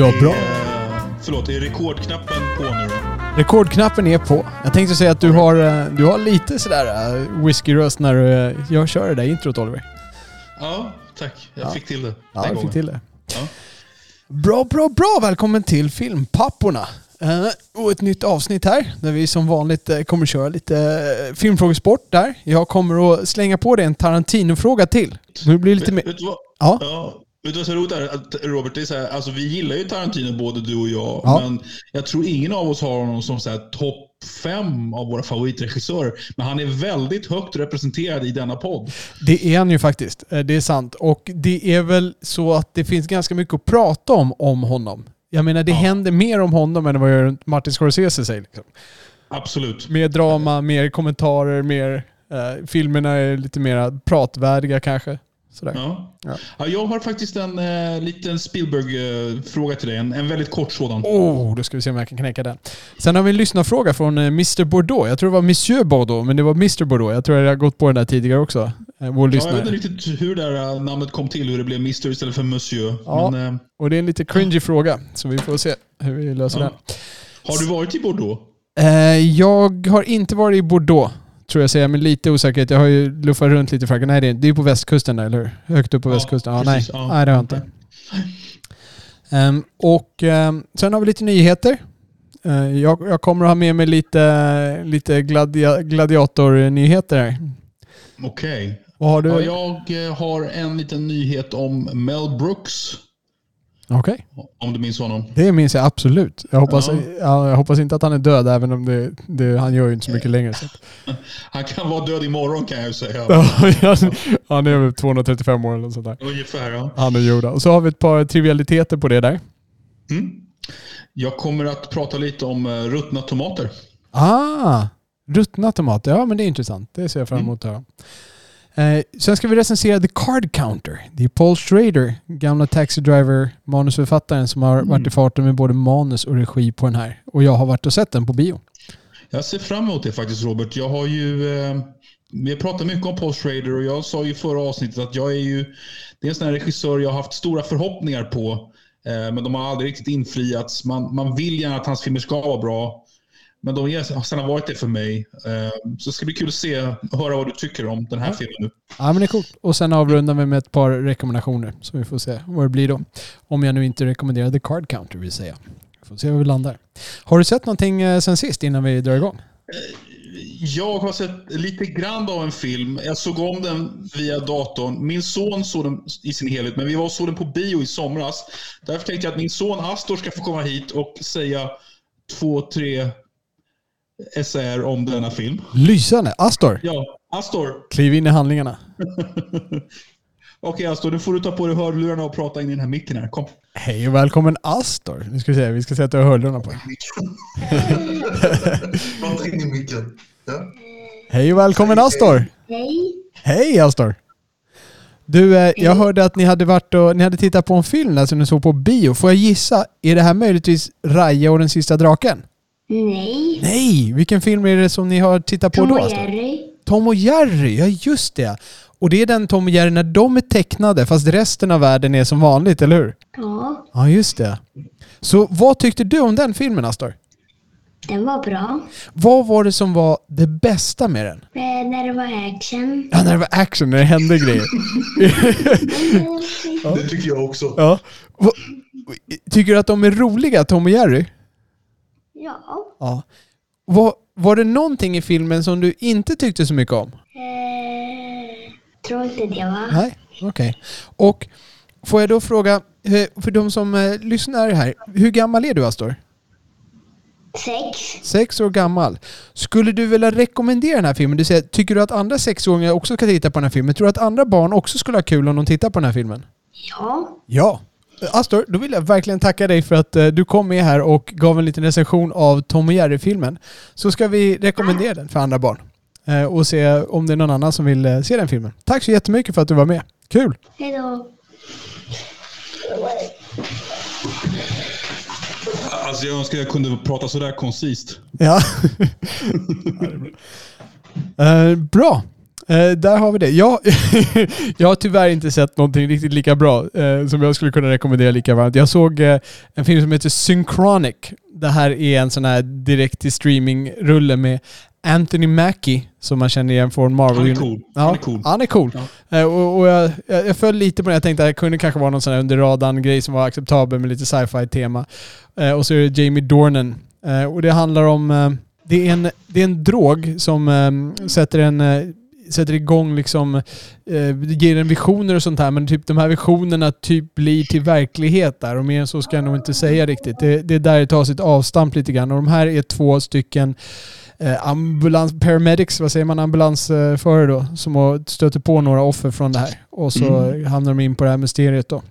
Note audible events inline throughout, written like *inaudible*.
Har bra. Eh, förlåt, är rekordknappen på nu då? Rekordknappen är på. Jag tänkte säga att du har, eh, du har lite sådär uh, whiskyröst när du eh, jag kör det där introt Oliver. Ja, tack. Jag Ja. fick till det. Ja, du fick till det. Ja. Bra, bra, bra! Välkommen till Filmpapporna. Eh, och ett nytt avsnitt här där vi som vanligt eh, kommer köra lite filmfrågesport där. Jag kommer att slänga på dig en Tarantino-fråga till. Nu blir det lite mer... Ja. Ja. Vet du vad som är roligt är? Att Robert, det är så här, alltså vi gillar ju Tarantino både du och jag. Ja. Men jag tror ingen av oss har honom som så här topp fem av våra favoritregissörer. Men han är väldigt högt representerad i denna podd. Det är han ju faktiskt. Eh, Det är sant. Och det är väl så att det finns ganska mycket att prata om om honom. Jag menar, det Ja. händer mer om honom än vad Martin Scorsese säger. Liksom. Absolut. Mer drama, mer kommentarer, mer... Eh, filmerna är lite mer pratvärdiga kanske. Sådär. Ja. Ja. Ja. jag har faktiskt en eh, liten Spielberg-fråga till dig. En, en väldigt kort sådan. Oh, då ska vi se om jag kan knäcka den. Sen har vi en lyssnarfråga från eh, Mr Bordeaux. Jag tror det var Monsieur Bordeaux, men det var Mr Bordeaux. Jag tror jag har gått på den där tidigare också. Eh, Vår Ja, jag vet inte riktigt hur det här eh, namnet kom till, hur det blev Mr istället för Monsieur. Ja. Men, eh, Och det är en lite cringy fråga, så vi får se hur vi löser den. har du varit i Bordeaux? Eh, jag har inte varit i Bordeaux, tror jag säger, med lite osäkerhet. Jag har ju luffat runt lite Frankrike. Nej, det är, det är på västkusten där, eller hur? Högt upp på Ja, västkusten. Ja, nej. precis, ja. nej, det har jag inte. Ehm, och ehm, sen har vi lite nyheter. Eh, jag, jag kommer att ha med mig lite, lite gladia, gladiatornyheter här. Okej. Vad har du? Ja, jag eh, har en liten nyhet om Mel Brooks. Okej, Om du minns honom. det minns jag absolut. Jag hoppas, Ja. ja. jag hoppas inte att han är död, även om det, det, han gör ju inte så mycket längre. Så. *laughs* Han kan vara död imorgon kan jag ju säga. *laughs* Han- är väl 235 år eller sånt där. Ungefär ja. Han och Yoda. Och så har vi ett par trivialiteter på det där. Mm. Jag kommer att prata lite om eh, ruttna tomater. Ah, ruttna tomater. Ja, men det är intressant. Det ser jag fram emot att höra. Eh, sen ska vi recensera The Card Counter. Det är Paul Schrader, gamla Taxi Driver, manusförfattaren som har varit i farten med både manus och regi på den här. Och jag har varit och sett den på bio. Jag ser fram emot det faktiskt Robert. Jag har ju... Eh, vi har pratat mycket om Paul Schrader och jag sa ju i förra avsnittet att jag är ju... Det är en sån här regissör jag har haft stora förhoppningar på. Eh, men de har aldrig riktigt infriats. Man, man vill gärna att hans filmer ska vara bra. Men de har sällan varit det för mig. Eh, så det ska bli kul att se och höra vad du tycker om den här filmen nu. Ja, men det är coolt. Och sen avrundar vi med ett par rekommendationer. Så vi får se vad det blir då. Om jag nu inte rekommenderar The Card Counter vill säga. Vi får se var vi landar. Har du sett någonting eh, sen sist innan vi drar igång? Jag har sett lite grann av en film. Jag såg om den via datorn. Min son såg den i sin helhet, men vi var och såg den på bio i somras. Därför tänkte jag att min son Astor ska få komma hit och säga två, tre essäer om denna film. Lysande! Astor! Ja, Astor. Kliv in i handlingarna. *laughs* Okej Astor, nu får du ta på dig hörlurarna och prata in i den här micken här. Kom. Hej och välkommen Astor. Nu ska vi se, vi ska sätta hörlurarna på dig. *laughs* Prata in i micken. Ja. Hej och välkommen Astor! Hej. Hej Astor! Du, eh, jag hörde att ni hade varit och ni hade tittat på en film där som ni såg på bio. Får jag gissa? Är det här möjligtvis Raja och den sista draken? Nej. Nej! Vilken film är det som ni har tittat på Tom då? och Astor? Jerry. Tom och Jerry, ja just det. Och det är den Tom och Jerry när de är tecknade fast resten av världen är som vanligt, eller hur? Ja, Ja, just det. Så vad tyckte du om den filmen, Astor? den var bra. Vad var det som var det bästa med den? Eh, när det var action. Ja, när det var action, när det hände grejer. *laughs* Det tycker jag också. Ja. Tycker du att de är roliga, Tom och Jerry? Ja. Ja. Var, var det någonting i filmen som du inte tyckte så mycket om? Eh, tror inte det va? Nej, okej. Och får jag då fråga, eh, för de som eh, lyssnar här, hur gammal är du Astor? Sex. Sex år gammal. Skulle du vilja rekommendera den här filmen? Du säger, tycker du att andra sexåringar också ska titta på den här filmen? Tror du att andra barn också skulle ha kul om de tittar på den här filmen? Ja. Ja. Astor, då vill jag verkligen tacka dig för att eh, du kom med här och gav en liten recension av Tom och Jerry-filmen. Så ska vi rekommendera den för andra barn. Eh, och se om det är någon annan som vill eh, se den filmen. Tack så jättemycket för att du var med. Kul! Hej då. Alltså jag önskar jag kunde prata sådär koncist. Ja. *laughs* Eh, bra. Eh, där har vi det. Jag, *laughs* jag har tyvärr inte sett någonting riktigt lika bra eh, som jag skulle kunna rekommendera lika varmt. Jag såg eh, en film som heter Synchronic. Det här är en sån här direkt till streaming-rulle med Anthony Mackie som man känner igen från Marvel. Han är cool. Ja, Han är cool. Han är cool. Eh, och, och jag, jag, föll lite på det. Jag tänkte att det kunde kanske vara någon sån här under radarn-grej som var acceptabel med lite sci-fi tema. Eh, och så är det Jamie Dornan. Eh, och det handlar om... Det, är en, det är en drog som sätter en... Sätter igång liksom, eh, ger en visioner och sånt här men typ de här visionerna typ blir till verklighet där och mer än så ska jag nog inte säga riktigt. Det, det är där det tar sitt avstamp lite grann och de här är två stycken eh, ambulans, paramedics, vad säger man, ambulansförare då, som stöter på några offer från det här. Och så hamnar de in på det här mysteriet då.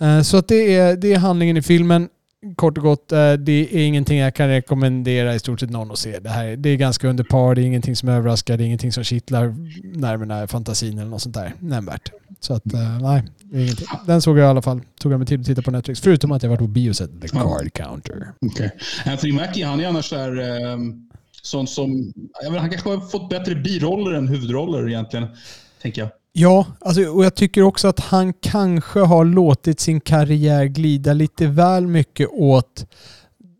Eh, så att det är, det är handlingen i filmen. Kort och gott, eh, det är ingenting jag kan rekommendera i stort sett någon att se. Det, här, det är ganska under par, det är ingenting som överraskar, det är ingenting som kittlar nerverna, fantasin eller något sånt där nämnvärt. Så att, eh, nej, det är ingenting. Den såg jag i alla fall. Tog jag mig tid att titta på Netflix. Förutom att jag varit på bio och sett The Card Counter. Okej. Anthony Mackie, han är annars där, eh, sån som... Jag vet, han kanske har fått bättre biroller än huvudroller egentligen, tänker jag. Ja, alltså, och jag tycker också att han kanske har låtit sin karriär glida lite väl mycket åt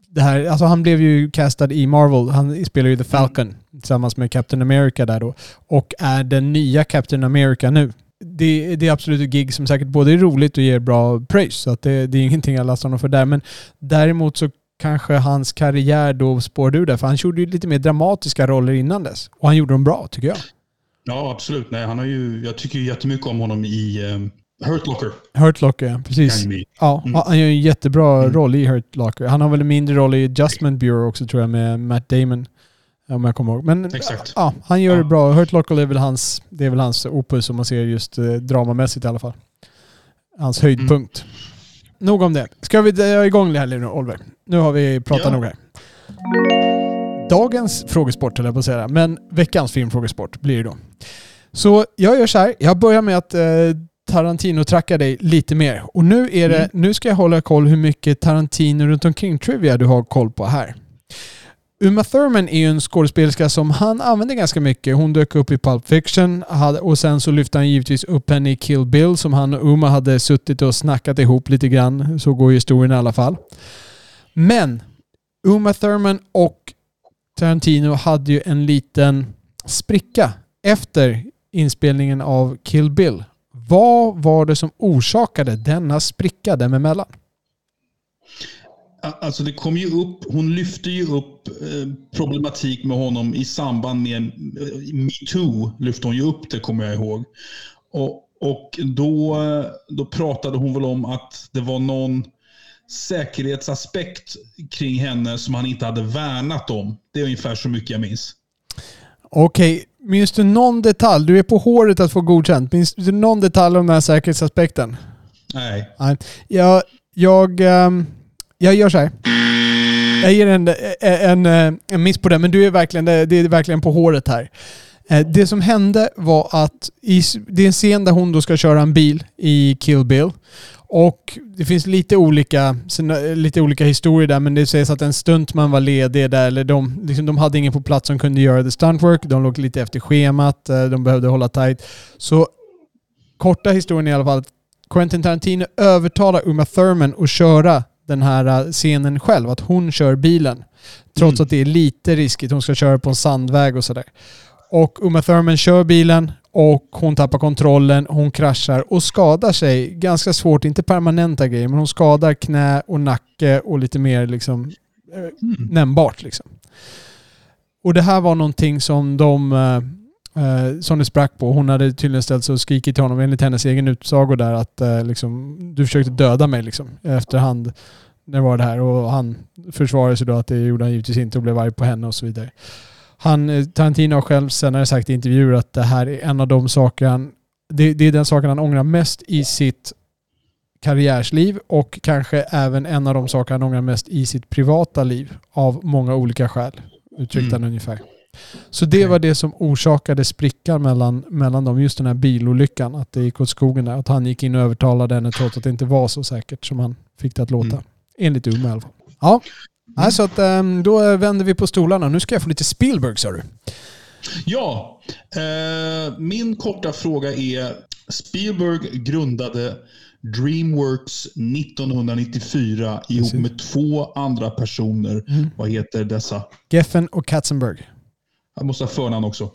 det här. Alltså han blev ju castad i Marvel. Han spelar ju The Falcon tillsammans med Captain America där då. Och är den nya Captain America nu. Det, det är absolut ett gig som säkert både är roligt och ger bra praise. Så att det, det är ingenting jag lastar honom för där. Men däremot så kanske hans karriär då spårade ur där. För han gjorde ju lite mer dramatiska roller innan dess. Och han gjorde dem bra tycker jag. Ja, absolut. Nej, han har ju, jag tycker ju jättemycket om honom i um, Hurt Locker. Hurt Locker, ja, precis. Ja, Mm. han gör en jättebra Mm. roll i Hurt Locker. Han har väl en mindre roll i Adjustment Bureau också tror jag med Matt Damon. Om jag kommer ihåg. Men Exakt. ja, han gör det bra. Hurt Locker är väl hans, det är väl hans opus om man ser just eh, dramamässigt i alla fall. Hans höjdpunkt. Nog om det. Ska vi dra igång det här nu Oliver? Nu har vi pratat Ja. nog här. Dagens frågesport höll jag på att säga, men veckans filmfrågesport blir det då. Så jag gör så här, jag börjar med att eh, Tarantino-tracka dig lite mer. Och nu, är det, Mm. nu ska jag hålla koll hur mycket Tarantino runt omkring trivia du har koll på här. Uma Thurman är ju en skådespelerska som han använder ganska mycket. Hon dök upp i Pulp Fiction och sen så lyfte han givetvis upp henne i Kill Bill som han och Uma hade suttit och snackat ihop lite grann. Så går historien i alla fall. Men Uma Thurman och Tarantino hade ju en liten spricka efter inspelningen av Kill Bill. Vad var det som orsakade denna spricka dem emellan? Alltså det kom ju upp, hon lyfte ju upp eh, problematik med honom i samband med eh, metoo. Lyfte hon ju upp det kommer jag ihåg. Och, och då, eh, då pratade hon väl om att det var någon säkerhetsaspekt kring henne som han inte hade värnat om. Det är ungefär så mycket jag minns. Okej, minns du någon detalj? Du är på håret att få godkänt. Minns du någon detalj om den här säkerhetsaspekten? Nej. Nej. Jag, jag, ehm, jag gör så här. Jag ger en, en, en, en miss på det, men du är verkligen, det är verkligen på håret här. Eh, Det som hände var att i, det är en scen där hon då ska köra en bil i Kill Bill. Och det finns lite olika, lite olika historier där, men det sägs att en stuntman var ledig där, eller de, liksom, de hade ingen på plats som kunde göra the stuntwork. De låg lite efter schemat, eh, de behövde hålla tight. Så korta historien i alla fall Quentin Tarantino övertalar Uma Thurman att köra den här eh, scenen själv. Att hon kör bilen. Trots Mm. att det är lite riskigt. Hon ska köra på en sandväg och sådär. Och Uma Thurman kör bilen och hon tappar kontrollen, hon kraschar och skadar sig ganska svårt. Inte permanenta grejer, men hon skadar knä och nacke och lite mer liksom eh, Mm. nämnbart. Liksom. Och det här var någonting som de eh, eh, som det sprack på. Hon hade tydligen ställt sig och skrikit till honom enligt hennes egen utsago där att eh, liksom, du försökte döda mig liksom, efterhand. när det var det här och han försvarade sig då att det gjorde han givetvis inte och blev arg på henne och så vidare. Han, eh, Tarantino har själv senare sagt i intervjuer att det här är en av de saker han, det, det är den saken han ångrar mest i sitt karriärsliv och kanske även en av de saker han ångrar mest i sitt privata liv av många olika skäl. Uttryckte han ungefär. Så det var det som orsakade sprickan mellan, mellan dem, just den här bilolyckan. Att det gick åt skogen där. Att han gick in och övertalade henne trots att det inte var så säkert som han fick det att låta. Mm. Enligt Uma i alla fall. Ja, Nej, så att, ehm, då vänder vi på stolarna. Nu ska jag få lite Spielberg sa du. Ja, eh, min korta fråga är Spielberg grundade Dreamworks 1994 ihop med två andra personer. Vad heter dessa? Geffen och Katzenberg. Jag måste ha förnamn också.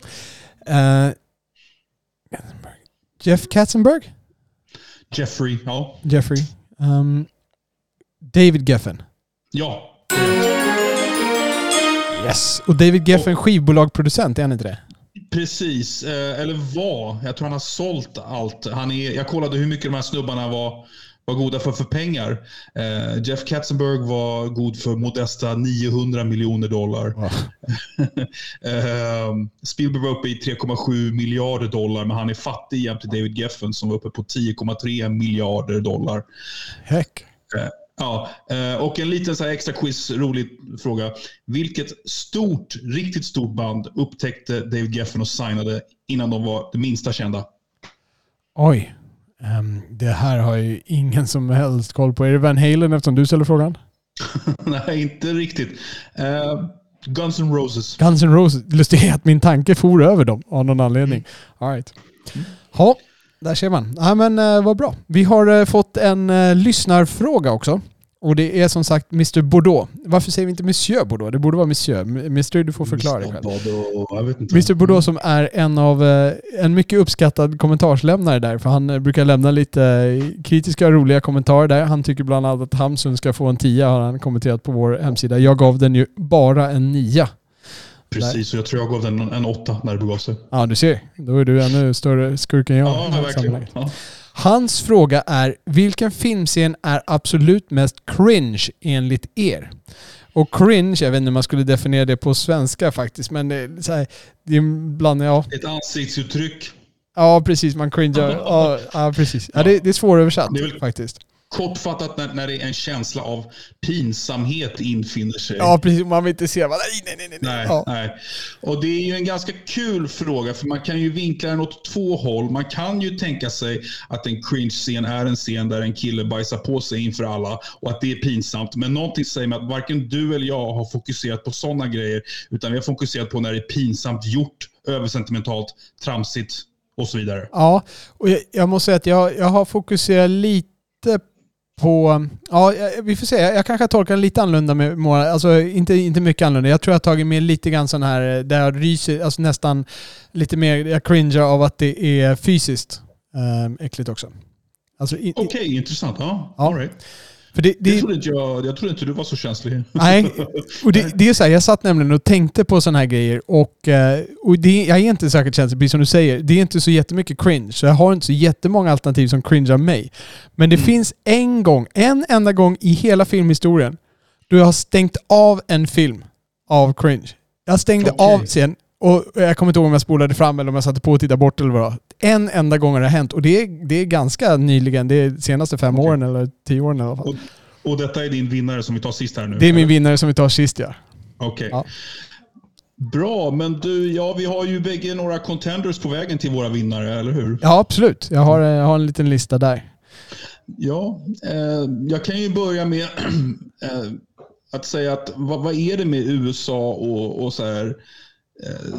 Eh, Jeff Katzenberg? Jeffrey, ja. Jeffrey. Ehm, David Geffen. Ja, Yes. Och David Geffen skivbolagproducent, är han inte det? precis. Eh, eller var. Jag tror han har sålt allt. Han är, jag kollade hur mycket de här snubbarna var, var goda för för pengar. Eh, Jeff Katzenberg var god för modesta 900 miljoner dollar. *laughs* Eh, Spielberg var uppe i 3,7 miljarder dollar, men han är fattig jämte David Geffen som var uppe på 10,3 miljarder dollar. Heck. Ja, eh, och en liten så extra quiz, rolig fråga. Vilket stort, riktigt stort band upptäckte David Geffen och signade innan de var det minsta kända? Oj. Ehm, det här har ju ingen som helst koll på. Är det Van Halen eftersom du ställer frågan? *laughs* Nej, inte riktigt. Eh, Guns N' Roses. Guns N' Roses. Lustigt att min tanke for över dem av någon anledning. All right. Ja, där ser man. Ja, men eh, vad bra. Vi har eh, fått en eh, lyssnarfråga också. Och det är som sagt Mr Bordeaux. Varför säger vi inte Monsieur Bordeaux? Det borde vara Monsieur. Mr, du får förklara dig själv. Mr Bordeaux som är en av en mycket uppskattad kommentarslämnare där. För han brukar lämna lite kritiska och roliga kommentarer där. Han tycker bland annat att Hamsun ska få en tia har han kommenterat på vår hemsida. Jag gav den ju bara en nia. Precis, och jag tror jag gav den en, åtta när det begav sig. Ja, du ser. Då är du ännu större skurk än jag. Ja, verkligen. Ja. Hans fråga är, vilken filmscen är absolut mest cringe enligt er? Och cringe, jag vet inte om man skulle definiera det på svenska faktiskt, men det är, så här, det är ibland, ja, Ett ansiktsuttryck. ja precis, man cringear. Ja, ja precis. Ja, det, det är svåröversatt Det är väl- faktiskt. Kortfattat när, när det är en känsla av pinsamhet infinner sig. Ja, precis. Man vill inte se, nej, nej, nej, nej. Nej, Ja. nej. Och det är ju en ganska kul fråga för man kan ju vinkla den åt två håll. Man kan ju tänka sig att en cringe-scen är en scen där en kille bajsar på sig inför alla och att det är pinsamt. Men någonting säger mig att varken du eller jag har fokuserat på sådana grejer utan vi har fokuserat på när det är pinsamt gjort, översentimentalt, tramsigt och så vidare. Ja, och jag, jag måste säga att jag, jag har fokuserat lite på... Ja, vi får se. Jag, kanske har tolkat den lite annorlunda med måla, Alltså inte, inte mycket annorlunda. Jag tror jag har tagit med lite grann sån här där jag ryser, alltså nästan lite mer, jag cringear av att det är fysiskt eh, äckligt också. Alltså, Okej, intressant. Ja, Ja. All right. För det, Det det, trodde inte jag, jag trodde inte du var så känslig. Nej, och det, *laughs* det är så här, jag satt nämligen och tänkte på sådana här grejer och, eh, och det, jag är inte säkert känslig, precis som du säger. Det är inte så jättemycket cringe, så jag har inte så jättemånga alternativ som cringear mig. Men det finns en gång, en enda gång i hela filmhistorien, då jag har stängt av en film av cringe. Jag stängde Okej. av scen och jag kommer inte ihåg om jag spolade fram eller om jag satte på och tittade bort eller vad. En enda gång har det hänt och det är, det är ganska nyligen. Det är de senaste fem Okej. åren eller tio åren i alla fall. Och, och detta är din vinnare som vi tar sist här nu? Det är min vinnare som vi tar sist ja. Okej. Ja. Bra, men du, ja, vi har ju bägge några contenders på vägen till våra vinnare, eller hur? Ja, absolut. Jag har, jag har en liten lista där. Ja, eh, jag kan ju börja med *clears throat* eh, att säga att vad, vad är det med USA och, och så här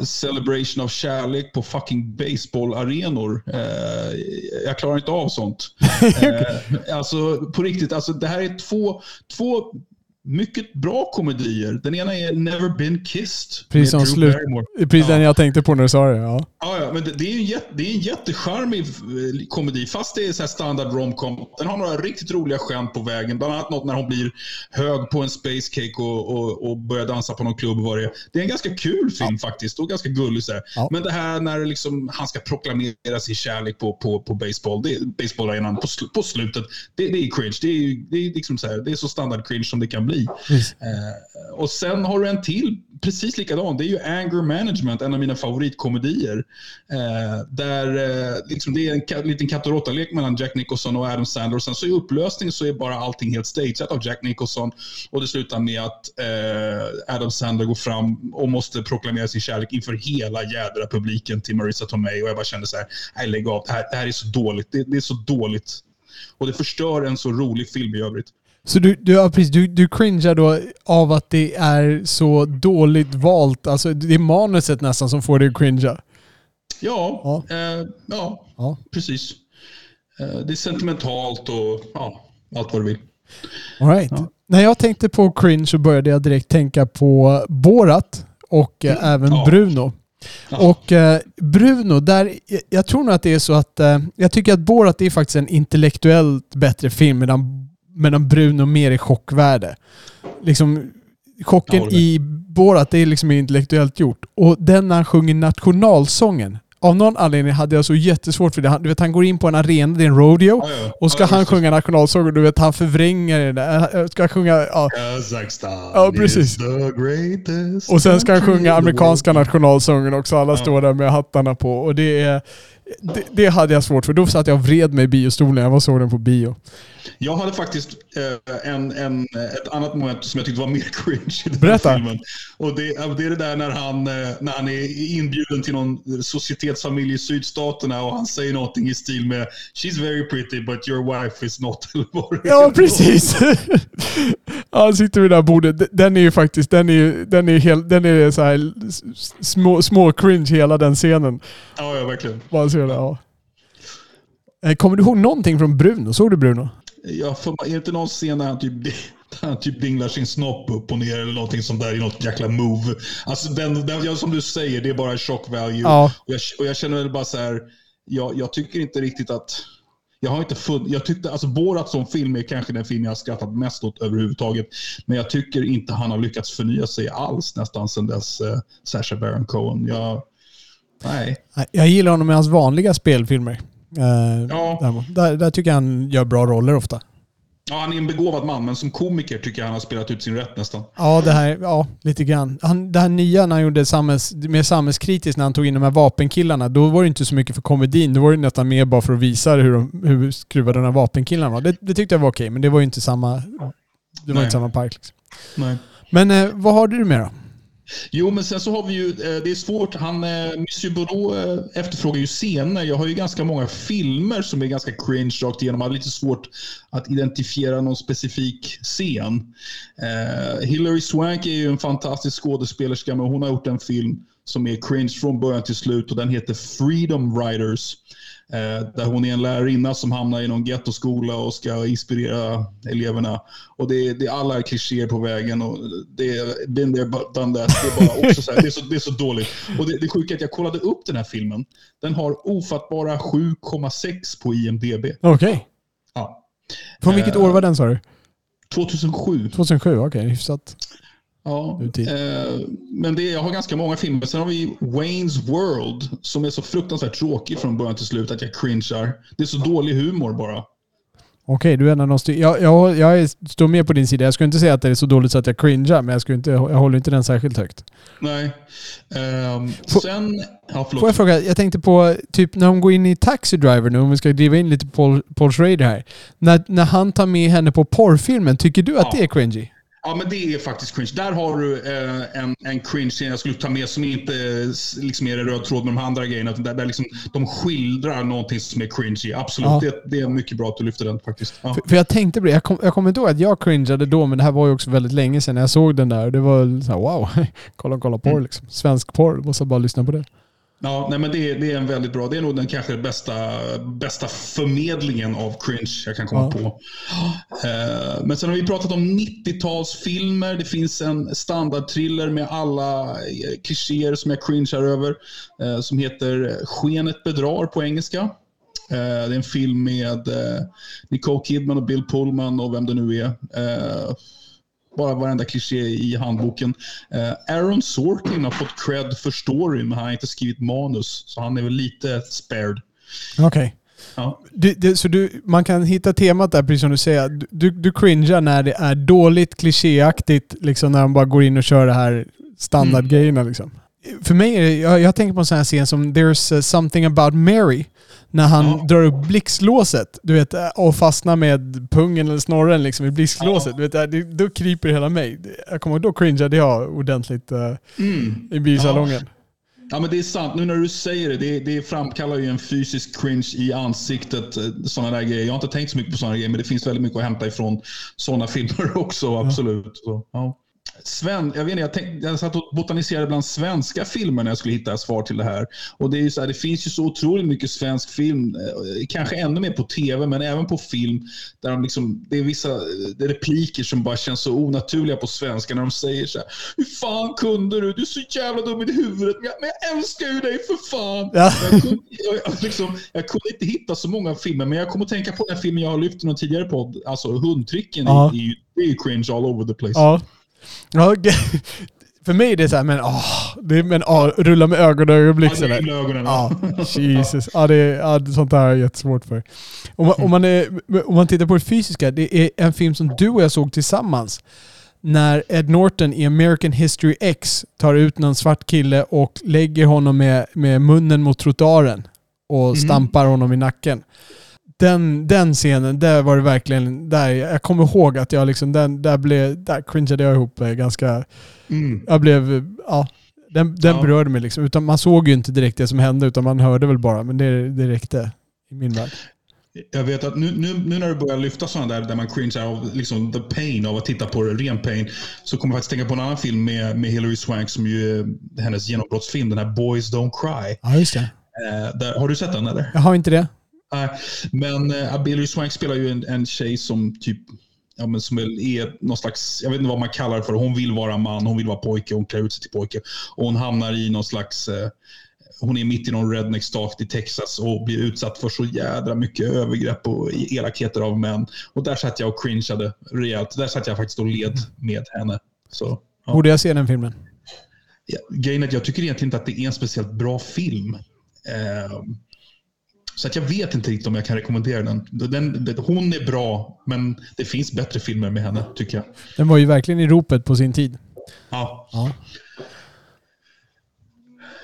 celebration av kärlek på fucking baseballarenor? Eh, jag klarar inte av sånt. *laughs* eh, alltså på riktigt, alltså det här är två, två mycket bra komedier. Den ena är Never been kissed. Precis som slut-. Precis Ja. den jag tänkte på när du sa det. Ja. Ja, ja, men det, det är en, jätte, det är en jättecharmig eh, komedi, fast det är så här standard romcom. Den har några riktigt roliga skämt på vägen. Bland annat något när hon blir hög på en space cake och, och, och börjar dansa på någon klubb. och Vad det, är. det är en ganska kul film faktiskt och ganska gullig. Så här. Ja. Men det här när liksom, han ska proklamera sin kärlek på, på, på baseball, det, baseballarenan på, sl, på slutet. Det, det är cringe. Det är, det, är liksom så här, det är så standard cringe som det kan bli. Precis. Eh, och sen har du en till, precis likadan. Det är ju Anger Management, en av mina favoritkomedier. Eh, där eh, liksom det är en ka- liten katt och råtta-lek mellan Jack Nicholson och Adam Sandler. Och sen så i upplösningen så är bara allting helt stageat av Jack Nicholson. Och det slutar med att eh, Adam Sandler går fram och måste proklamera sin kärlek inför hela jädra publiken till Marissa Tomei. Och jag bara kände så här, nej lägg av, det här, det här är så dåligt. Det, det är så dåligt. Och det förstör en så rolig film i övrigt. Så du, du, ja, precis, du, du cringear då av att det är så dåligt valt. Alltså det är manuset nästan som får dig att cringea. Ja, Ja. Eh, ja, Ja. precis. Eh, det är sentimentalt och ja, allt vad du vill. All right. Ja. När jag tänkte på cringe så började jag direkt tänka på Borat och eh, även Ja. Bruno. Och eh, Bruno, där, jag- jag tror nog att det är så att eh, jag tycker att Borat är faktiskt en intellektuellt bättre film medan, medan Bruno mer är chockvärde. Liksom, chocken i Borat det är liksom intellektuellt gjort. Och den när han sjunger nationalsången. Av någon anledning hade jag så jättesvårt för det. Han, du vet, han går in på en arena, det är en rodeo. Ja, ja. Och ska Ja, han sjunga nationalsången, du vet han förvränger det där. Äh, Ska sjunga, ja. Ja, precis. Och sen ska han sjunga amerikanska nationalsången också. Alla står där med hattarna på. Och det är... Det, det hade jag svårt för. Då satt jag och vred mig i biostolen. Jag var såg den på bio. Jag hade faktiskt eh, en, en, ett annat moment som jag tyckte var mer *laughs* cringe i den Berätta. här filmen. Och det, ja, det är det där när han, eh, när han är inbjuden till någon societetsfamilj i sydstaterna och han säger någonting i stil med “She's very pretty but your wife is not”. *laughs* det Ja, precis! *laughs* Han sitter vid det där bordet. Den är ju faktiskt, den är ju, den är helt, den är så här små, små cringe hela den scenen. Ja, ja, verkligen. Bara så, ja. Eh, Kommer du ihåg någonting från Bruno? Såg du Bruno? Jag får, är det inte någon scen när han typ, där *laughs* han typ dinglar sin snopp upp och ner eller någonting sånt där i något jäkla move. Alltså den, den, som du säger, det är bara shock value. Ja. Och, jag, och jag känner väl bara så här, jag, jag tycker inte riktigt att... Jag har inte funnit, jag tyckte, alltså Borat som film är kanske den film jag har skrattat mest åt överhuvudtaget. Men jag tycker inte han har lyckats förnya sig alls nästan sedan dess uh, Sacha Baron Cohen. Jag. Nej, Jag gillar honom i hans vanliga spelfilmer. Eh, Ja. Där, där tycker jag han gör bra roller ofta. Ja, han är en begåvad man, men som komiker tycker jag han har spelat ut sin rätt nästan. Ja, det här, ja, lite grann. Han, det här nya när han gjorde samhälls, mer samhällskritiskt när han tog in de här vapenkillarna, då var det inte så mycket för komedin. Då var det nästan mer bara för att visa hur, de, hur skruvade de här vapenkillarna var. Det, det tyckte jag var okej, men det var ju inte samma... Det var Nej. inte samma park. Liksom. Nej. Men eh, vad har du med då? Jo, men sen så har vi ju, eh, det är svårt, han, eh, Monsieur Bordeaux eh, efterfrågar ju scener. Jag har ju ganska många filmer som är ganska cringe rakt igenom. Jag har lite svårt att identifiera någon specifik scen. Eh, Hilary Swank är ju en fantastisk skådespelerska, men hon har gjort en film som är cringe från början till slut och den heter Freedom Riders. Eh, där hon är en lärarinna som hamnar i någon gettoskola och ska inspirera eleverna. Och det, är- det är alla klichéer på vägen. Och det är been there, done that. Det är, bara också så här, det är, så, det är så dåligt. Och det, det sjuka är att jag kollade upp den här filmen. Den har ofattbara 7,6 på IMDB. Okej. Ja. Från vilket Eh, år var den sa du? 2007. 2007? Okej, hyfsat. Ja, eh, men det, jag har ganska många filmer. Sen har vi Wayne's World som är så fruktansvärt tråkig från början till slut att jag cringear. Det är så dålig humor bara. Okej, du är en av de styr- jag, jag, jag är, står med på din sida. Jag skulle inte säga att det är så dåligt så att jag cringear, men jag, skulle inte, jag håller inte den särskilt högt. Nej. Ehm, Får- sen... Ja, förlåt. Får jag fråga, jag tänkte på typ när de går in i Taxi Driver nu, om vi ska driva in lite Paul, Paul Schrader här. När, när han tar med henne på porrfilmen, tycker du att Ja. det är cringy? Ja, men det är faktiskt cringe. Där har du eh, en, en cringe scen jag skulle ta med som inte eh, liksom är en röd tråd med de andra grejerna. Där, där liksom, de skildrar någonting som är cringy. Absolut, Ja. det, det är mycket bra att du lyfter den faktiskt. Ja. För, för jag tänkte på det, jag, kom, jag kommer inte ihåg att jag cringeade då, men det här var ju också väldigt länge sedan jag såg den där. Det var så här, wow, *laughs* kolla kolla porr Mm. liksom. Svensk porr, måste bara lyssna på det. Ja, nej, men det, är, det är en väldigt bra. Det är nog den kanske bästa, bästa förmedlingen av cringe jag kan komma Ja. på. Eh, men sen har vi pratat om 90-talsfilmer. Det finns en standardthriller med alla eh, klichéer som jag cringear över. eh, som heter Skenet bedrar på engelska. Eh, det är en film med Nicole Kidman och Bill Pullman och vem det nu är. Bara varenda kliché i handboken. Eh, Aaron Sorkin har fått cred för storyn, men han har inte skrivit manus. Så han är väl lite spared. Okej. Ja. Det, det, så du, man kan hitta temat där, precis som du säger. Du, du cringear när det är dåligt, klichéaktigt, liksom när de bara går in och kör det här standardgrejerna. Liksom. För mig är det, jag, jag tänker på en sån här scen som There's uh, something about Mary. När han Ja. drar upp blixtlåset du vet, äh, och fastnar med pungen eller snorren liksom, i blixtlåset. Du vet, det, då kryper hela mig. Jag kommer då cringeade jag ordentligt uh, Mm. i biosalongen. Ja, men det är sant. Nu när du säger det, det, det framkallar ju en fysisk cringe i ansiktet. Sådana där grejer. Jag har inte tänkt så mycket på sådana grejer, men det finns väldigt mycket att hämta ifrån sådana *laughs* filmer också. Absolut. Så, ja. Sven, jag, vet inte, jag, tänkte, jag satt och botaniserade bland svenska filmer när jag skulle hitta svar till det här. Och det, är så här, det finns ju så otroligt mycket svensk film, eh, kanske ännu mer på tv, men även på film. Där de liksom, det är vissa eh, repliker som bara känns så onaturliga på svenska när de säger så här. Hur fan kunde du? Du är så jävla dum i huvudet. Men jag, men jag älskar ju dig för fan. Ja. Jag, kunde, jag, liksom, jag kunde inte hitta så många filmer, men jag kommer att tänka på den filmen jag har lyft i någon tidigare podd. Alltså hundtricken Ja. är, ju, det är ju cringe all over the place. Ja. Ja för mig är det så här, men åh, det men åh, rulla med ögon och ögonblick Ja, sådär. ögonen. Ja, *laughs* Jesus. Ja, det ja, sånt där har jag jättesvårt för. Om man, om, man är, om man tittar på det fysiska, det är en film som du och jag såg tillsammans. När Ed Norton i American History X tar ut någon svart kille och lägger honom med, med munnen mot trottoaren och stampar honom i nacken. Den, den scenen, där var det verkligen, där, jag kommer ihåg att jag liksom, den, där, blev, där cringeade jag ihop eh, ganska, Mm. jag blev, ja, den, den Ja. berörde mig liksom. Utan man såg ju inte direkt det som hände utan man hörde väl bara. Men det, det räckte i min värld. Jag vet att nu, nu, nu när du börjar lyfta sådana där, där man cringear av liksom the pain av att titta på ren pain, så kommer jag faktiskt tänka på en annan film med, med Hilary Swank som ju är hennes genombrottsfilm, den här Boys Don't Cry. Ja, just det. Eh, där, har du sett den eller? Jag har inte det. Nej, men uh, Hilary Swank spelar ju en, en tjej som typ Ja, men som är, är någon slags, jag vet inte vad man kallar det för. Hon vill vara man, hon vill vara pojke, hon klär ut sig till pojke. Och hon hamnar i någon slags, eh, hon är mitt i någon redneck stat i Texas och blir utsatt för så jädra mycket övergrepp och elakheter av män. Och där satt jag och cringeade rejält. Där satt jag faktiskt och led med henne. Så, ja. Borde jag se den filmen? Ja, grejen är att jag tycker egentligen inte att det är en speciellt bra film. Eh, så att jag vet inte riktigt om jag kan rekommendera den. den, den. Hon är bra, men det finns bättre filmer med henne, tycker jag. Den var ju verkligen i ropet på sin tid. Ja, Ja.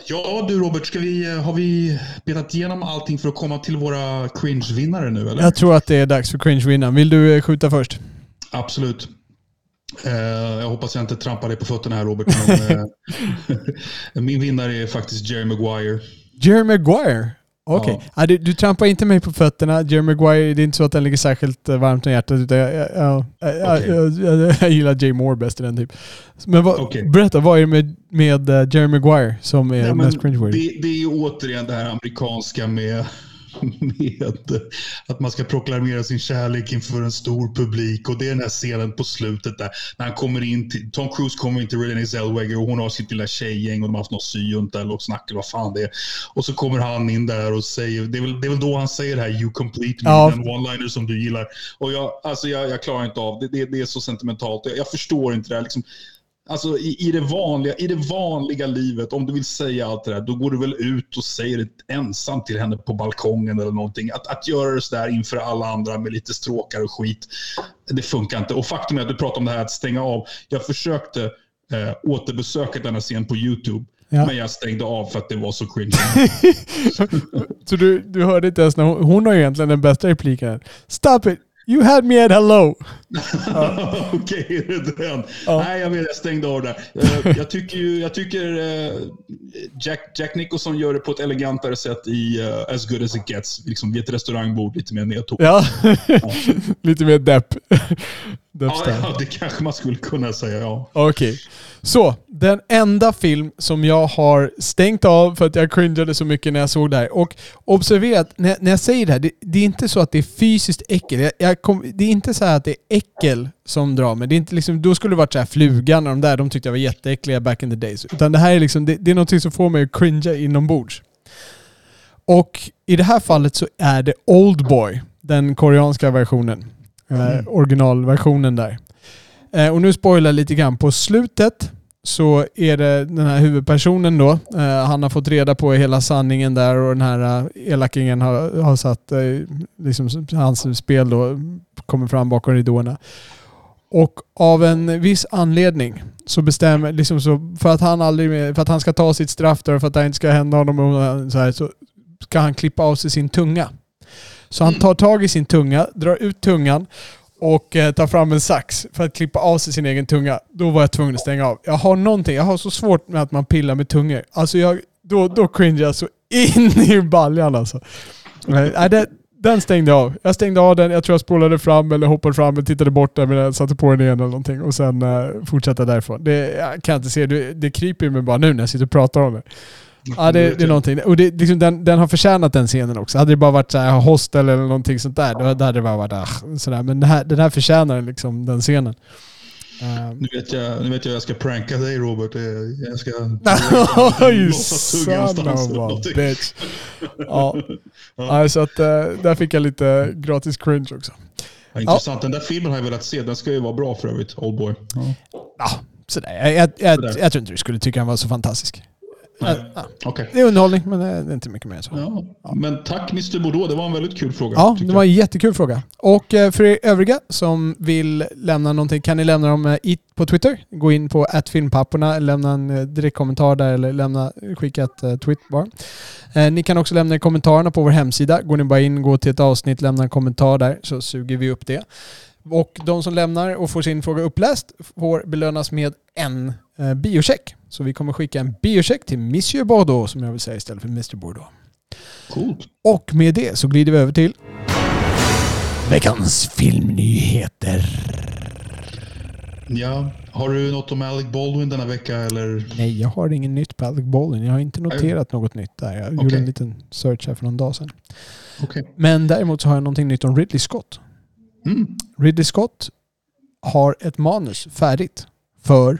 ja du Robert, ska vi, har vi betat igenom allting för att komma till våra cringe-vinnare nu? Eller? Jag tror att det är dags för cringe-vinnaren. Vill du eh, skjuta först? Absolut. Eh, jag hoppas jag inte trampar dig på fötterna här Robert. Men, *laughs* eh, *laughs* min vinnare är faktiskt Jerry Maguire. Jerry Maguire? Okej. Ja. Ja, du, du trampar inte mig på fötterna. Jerry Maguire, det är inte så att den ligger särskilt eh, varmt om hjärtat. Utan jag, jag, jag, Okej. jag, gillar Jay Moore bäst i den typ. Men vad, Okej. berätta, vad är det med, med eh, Jerry Maguire som är Nej, mest cringe-worthy? det, det är återigen det här amerikanska med, *laughs* med att man ska proklamera sin kärlek inför en stor publik. Och det är den här scenen på slutet där när han kommer in till, Tom Cruise kommer in till Renée Zellweger och hon har sitt lilla tjejgäng och de har haft något syjunta eller något snack eller vad fan det är. Och så kommer han in där och säger, det är väl, det är väl då han säger det här you complete me, Ja. den one-liner som du gillar. Och jag, alltså jag, jag klarar inte av det, det, det är så sentimentalt. Jag, jag förstår inte det här. Liksom, Alltså i, i, det vanliga, I det vanliga livet, om du vill säga allt det där, då går du väl ut och säger det ensam till henne på balkongen eller någonting. Att, att göra det sådär inför alla andra med lite stråkar och skit, det funkar inte. Och faktum är att du pratar om det här att stänga av. Jag försökte eh, återbesöka denna scen på YouTube, Ja. men jag stängde av för att det var så cringe. *laughs* Så du, du hörde inte ens när hon, hon har egentligen den bästa repliken. Stop it! You had me at hello! *laughs* Okej, är det den? Ja. Nej, jag vet, jag stängde av där. Eh, jag tycker, ju, jag tycker eh, Jack, Jack Nicholson gör det på ett elegantare sätt i eh, As good as it gets. Liksom vid ett restaurangbord lite mer nedtog. Ja, *laughs* lite mer depp. Ja, Deppstyle. ja, det kanske man skulle kunna säga, ja. Okej. Så, den enda film som jag har stängt av för att jag cringeade så mycket när jag såg det här. Och observera att när, när jag säger det här, det, det är inte så att det är fysiskt äckel. Jag, jag kom, det är inte så här att det är äckel som drar mig. Det är inte liksom, då skulle det varit så här flugan och de där, de tyckte jag var jätteäckliga back in the days. Utan det här är liksom, det, det är någonting som får mig att cringea inombords. Och i det här fallet så är det Oldboy, den koreanska versionen. Eh, originalversionen där. Eh, och nu spoilar jag lite grann. På slutet så är det den här huvudpersonen då. Eh, han har fått reda på hela sanningen där och den här elakingen har, har satt liksom, hans spel då kommer fram bakom ridåerna. Och av en viss anledning så bestämmer, liksom så, för att han aldrig, för att han ska ta sitt straff där och för att det inte ska hända honom så, här, så ska han klippa av sig sin tunga. Så han tar tag i sin tunga, drar ut tungan och eh, tar fram en sax för att klippa av sig sin egen tunga. Då var jag tvungen att stänga av. Jag har någonting, jag har så svårt med att man pillar med tungor. Alltså jag, då, då cringear jag så in *laughs* i baljan alltså. Nej, det, den stängde jag av. Jag stängde av den, jag tror jag spolade fram eller hoppade fram och tittade bort den, men jag satte på den igen eller någonting och sen uh, fortsatte därifrån. Det jag kan inte se, det, det kryper i mig bara nu när jag sitter och pratar om det. Ja, det, det är någonting. Och det, liksom, den, den har förtjänat den scenen också. Hade det bara varit så här, hostel eller någonting sånt där, då, då hade det bara varit ah, sådär. Men den här, den här förtjänar liksom den scenen. Um, Nu vet, jag, nu vet jag jag ska pranka dig Robert. Jag ska... tugga son of a bitch. Ja. *laughs* ja. Så att, eh, där fick jag lite gratis cringe också. Ja, intressant. Den där filmen har jag velat se. Den ska ju vara bra för övrigt. Oldboy. Ja. Ja, sådär. Jag, jag, jag, jag tror inte du skulle tycka han var så fantastisk. Nej. Ja, Okej. det är underhållning, men det är inte mycket mer än så. Ja. Men tack Mr Bordeaux. Det var en väldigt kul fråga. Ja, det var en jättekul fråga. Och eh, för er övriga som vill lämna någonting kan ni lämna dem eh, på Twitter. Gå in på filmpapporna, lämna en eh, direktkommentar där eller lämna, skicka ett tweet bara. Ni kan också lämna kommentarerna på vår hemsida. Går ni bara in, gå till ett avsnitt, lämna en kommentar där så suger vi upp det. Och de som lämnar och får sin fråga uppläst får belönas med en eh, biocheck. Så vi kommer skicka en biocheck till Monsieur Bordeaux som jag vill säga istället för Mr Bordeaux. Coolt. Och med det så glider vi över till veckans filmnyheter. Ja. Har du något om Alec Baldwin denna vecka eller? Nej, jag har ingen nytt på Alec Baldwin. Jag har inte noterat något nytt där. Jag gjorde Okej. en liten search här för någon dag sedan. Okej. Men däremot så har jag någonting nytt om Ridley Scott. Mm. Ridley Scott har ett manus färdigt för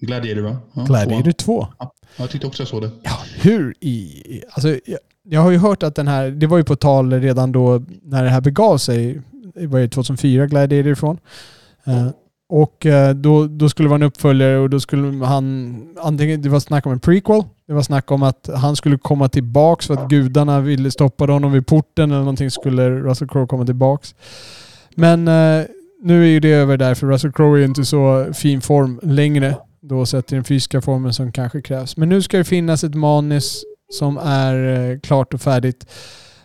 Gladiator va? Ja, Gladiator tvåan. 2. Ja, jag tyckte också jag såg det. Ja, hur i... Alltså, jag, jag har ju hört att den här... Det var ju på tal redan då när det här begav sig. Det var ju 2004 Gladiator ifrån. Eh, och eh, då, då skulle det vara en uppföljare och då skulle han... Antingen, det var snack om en prequel. Det var snack om att han skulle komma tillbaks för att gudarna ville stoppa honom vid porten eller någonting skulle Russell Crowe komma tillbaks. Men eh, nu är ju det över där för Russell Crowe är inte så fin form längre. Då sett till den fysiska formen som kanske krävs. Men nu ska det finnas ett manus som är eh, klart och färdigt.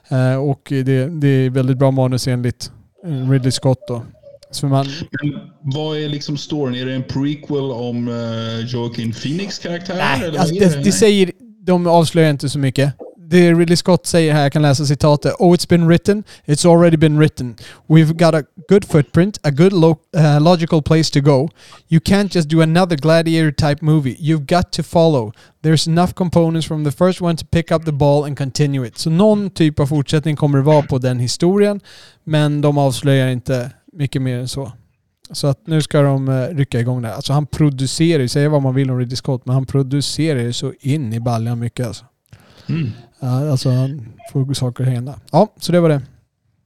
Eh, och det, det är väldigt bra manus enligt Ridley Scott då. Så man, vad är liksom storyn? Är det en prequel om uh, Joaquin Phoenix karaktär? nej, alltså det, det säger, de avslöjar inte så mycket. Det Ridley Scott säger här, jag kan läsa citatet. Oh it's been written, it's already been written. We've got a good footprint, a good lo- uh, logical place to go. You can't just do another gladiator type movie. You've got to follow. There's enough components from the first one to pick up the ball and continue it. Så någon typ av fortsättning kommer det vara på den historien. Men de avslöjar inte mycket mer än så. Så att nu ska de uh, rycka igång det. här. Alltså han producerar ju, säga vad man vill om Ridley Scott, men han producerar ju så in i baljan mycket alltså. Mm. Ja, alltså han får saker att hända. Ja, så det var det.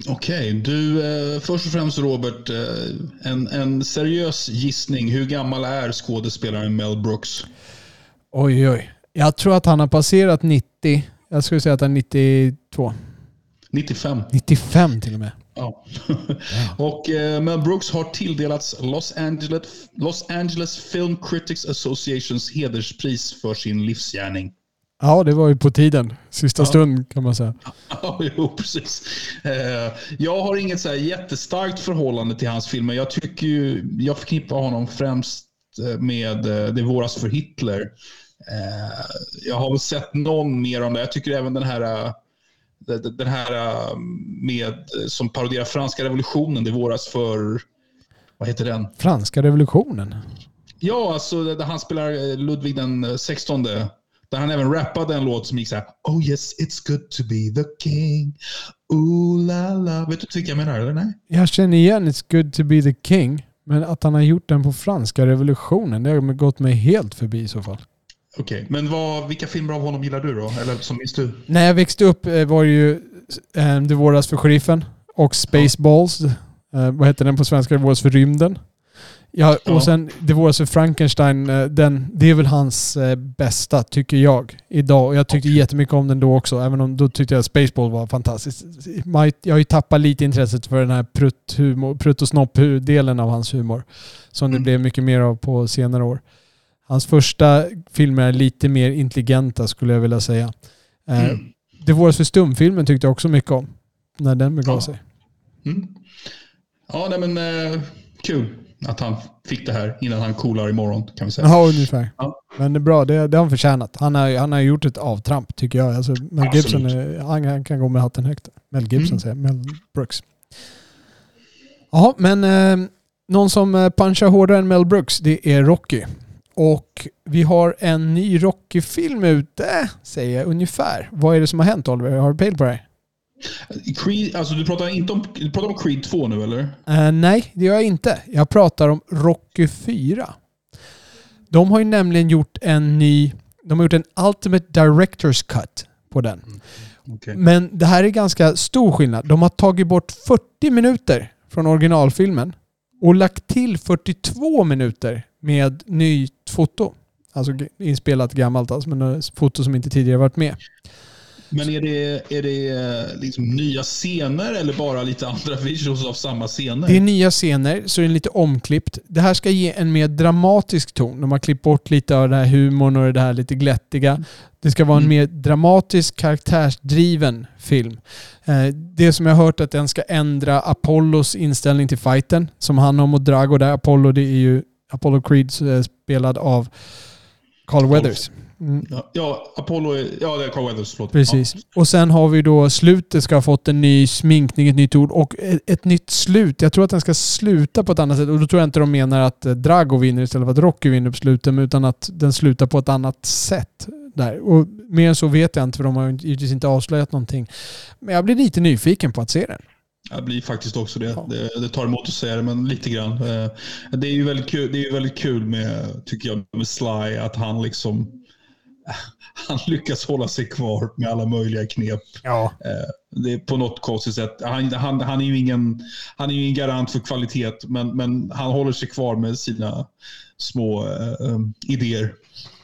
Okej, du eh, först och främst Robert, eh, en, en seriös gissning. Hur gammal är skådespelaren Mel Brooks? Oj, oj. Jag tror att han har passerat 90. Jag skulle säga att han är 92. 95. 95 till och med. Ja. *laughs* och eh, Mel Brooks har tilldelats Los Angeles, Los Angeles Film Critics Associations hederspris för sin livsgärning. Ja, det var ju på tiden. Sista stund kan man säga. Ja, *laughs* jo, precis. Eh, jag har inget så här jättestarkt förhållande till hans filmer. Jag tycker ju, jag förknippar honom främst eh, med eh, Det våras för Hitler. Jag har väl sett någon mer om det. Jag tycker även den här den- här med, som paroderar franska revolutionen, Det våras för, vad heter den? Franska revolutionen. Ja, alltså där han spelar Ludvig den 16. Där han även rappade en låt som gick så här. Oh yes, it's good to be the king. Ooh la la. Vet du vilka jag menar eller nej? Jag känner igen It's good to be the king. Men att han har gjort den på franska revolutionen, det har gått mig helt förbi i så fall. Okej, men vad, vilka filmer av honom gillar du då? Eller som minns du? När jag växte upp eh, var det ju eh, Det våras för sheriffen och Spaceballs. Eh, vad heter den på svenska? Det våras för rymden. Ja, och sen Det våras för Frankenstein. eh, Den, det är väl hans eh, bästa, tycker jag, idag. Och jag tyckte jättemycket om den då också, även om då tyckte jag Spaceball var fantastiskt. Jag har ju tappat lite intresset för den här prutt-humor- prutt och snopp-delen av hans humor. Som det Mm. blev mycket mer av på senare år. Hans första filmer är lite mer intelligenta skulle jag vilja säga. Eh, Mm. Det våras för stumfilmen tyckte jag också mycket om. När den begav Ja. sig. Mm. Ja, nej men eh, kul att han fick det här innan han coolar imorgon kan vi säga. Ja, ungefär. Ja. Men det är bra, det, det har han förtjänat. Han har, han har gjort ett avtramp tycker jag. Alltså, Mel Gibson är, han, han kan gå med hatten högt. Mel Gibson Mm. säger. Mel Brooks. Ja, men eh, någon som eh, punchar hårdare än Mel Brooks, det är Rocky. Och vi har en ny Rocky-film ute, säger jag ungefär. Vad är det som har hänt Oliver? Har du pejl på det här? Creed, alltså du pratar inte om, du pratar om Creed 2 nu eller? Eh, nej, det gör jag inte. Jag pratar om Rocky 4. De har ju nämligen gjort en ny... De har gjort en Ultimate Director's Cut på den. Okej. Men det här är ganska stor skillnad. De har tagit bort 40 minuter från originalfilmen och lagt till 42 minuter med nytt foto. Alltså inspelat gammalt alltså, men eh, foto som inte tidigare varit med. Men är det, är det eh, liksom nya scener eller bara lite andra *laughs* visuals av samma scener? Det är nya scener, så det är lite omklippt. Det här ska ge en mer dramatisk ton. De har klippt bort lite av den här humorn och det här lite glättiga. Det ska vara en Mm. mer dramatisk, karaktärsdriven film. Eh, Det som jag har hört att den ska ändra Apollos inställning till fighten. Som han har mot Drago där. Apollo det är ju Apollo Creed eh, spelad av Carl Weathers. Mm. Ja, ja, Apollo är, ja det är Carl Weathers, förlåt. Precis. Och sen har vi då slutet ska ha fått en ny sminkning, ett nytt ord och ett, ett nytt slut. Jag tror att den ska sluta på ett annat sätt och då tror jag inte de menar att eh, Drago vinner istället för att Rocky vinner på slutet utan att den slutar på ett annat sätt. Där. Och mer än så vet jag inte för de har givetvis inte avslöjat någonting. Men jag blir lite nyfiken på att se den. Jag blir faktiskt också det. Ja. det. Det tar emot att säga det, men lite grann. Eh, Det är ju väldigt kul, det är ju väldigt kul med, tycker jag, med Sly, att han liksom han lyckas hålla sig kvar med alla möjliga knep. Ja. Eh, Det är på något konstigt sätt. Han, han, han, är ju ingen, han är ingen garant för kvalitet, men, men han håller sig kvar med sina små um, idéer.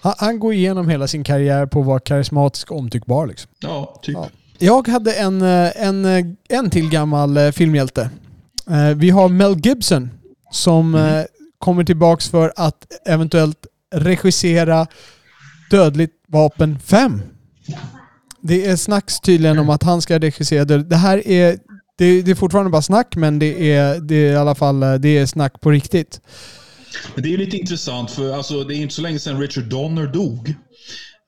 Han, han går igenom hela sin karriär på att vara karismatisk och omtyckbar. Liksom. Ja, typ. Ja. Jag hade en, en, en till gammal filmhjälte. Vi har Mel Gibson som Mm. kommer tillbaks för att eventuellt regissera Dödligt vapen 5. Det är snacks tydligen om att han ska regissera det. Det här är, det, det är fortfarande bara snack men det är, det är i alla fall eh, det är snack på riktigt. Men det är lite intressant för alltså, det är inte så länge sedan Richard Donner dog.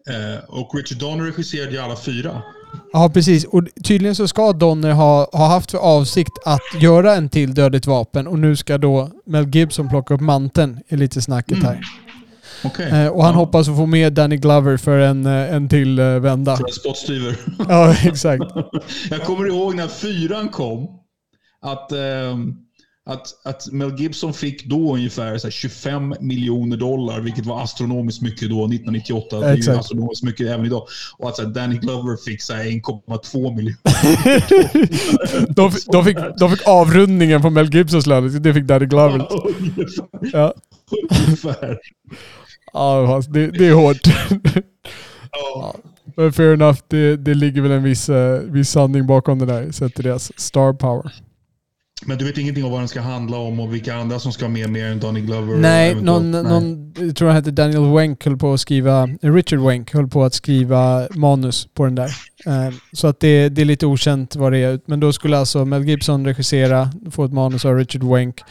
Eh, och Richard Donner regisserade ju alla fyra. Ja, precis. Och tydligen så ska Donner ha, ha haft för avsikt att göra en till Dödligt vapen och nu ska då Mel Gibson plocka upp manteln i lite snacket här. Okej. Eh, och han Ja. hoppas att få med Danny Glover för en, eh, en till eh, vända. För en spottstyver. *laughs* Ja, exakt. *laughs* Jag kommer ihåg när fyran kom. Att, ehm, att, att Mel Gibson fick då ungefär så här 25 miljoner dollar, vilket var astronomiskt mycket då, 1998. Det är ju astronomiskt mycket även idag. Och att Danny Glover fick så här 1,2 miljoner. *laughs* De, de, fick, de fick avrundningen på Mel Gibsons lön. Det fick Danny Glover. Ungefär. Ja, Ungefär. Ja det, det är hårt. Ja. Men fair enough, det, det ligger väl en viss, eh, viss sanning bakom det där. Sett till deras star power. Men du vet ingenting om vad den ska handla om och vilka andra som ska med mer än Danny Glover? Nej, någon, Nej. någon, jag tror han hette Daniel Wenk höll på att skriva, Richard Wenk höll på att skriva manus på den där. Eh, Så att det, det är lite okänt vad det är. Men då skulle alltså Mel Gibson regissera, få ett manus av Richard Wenk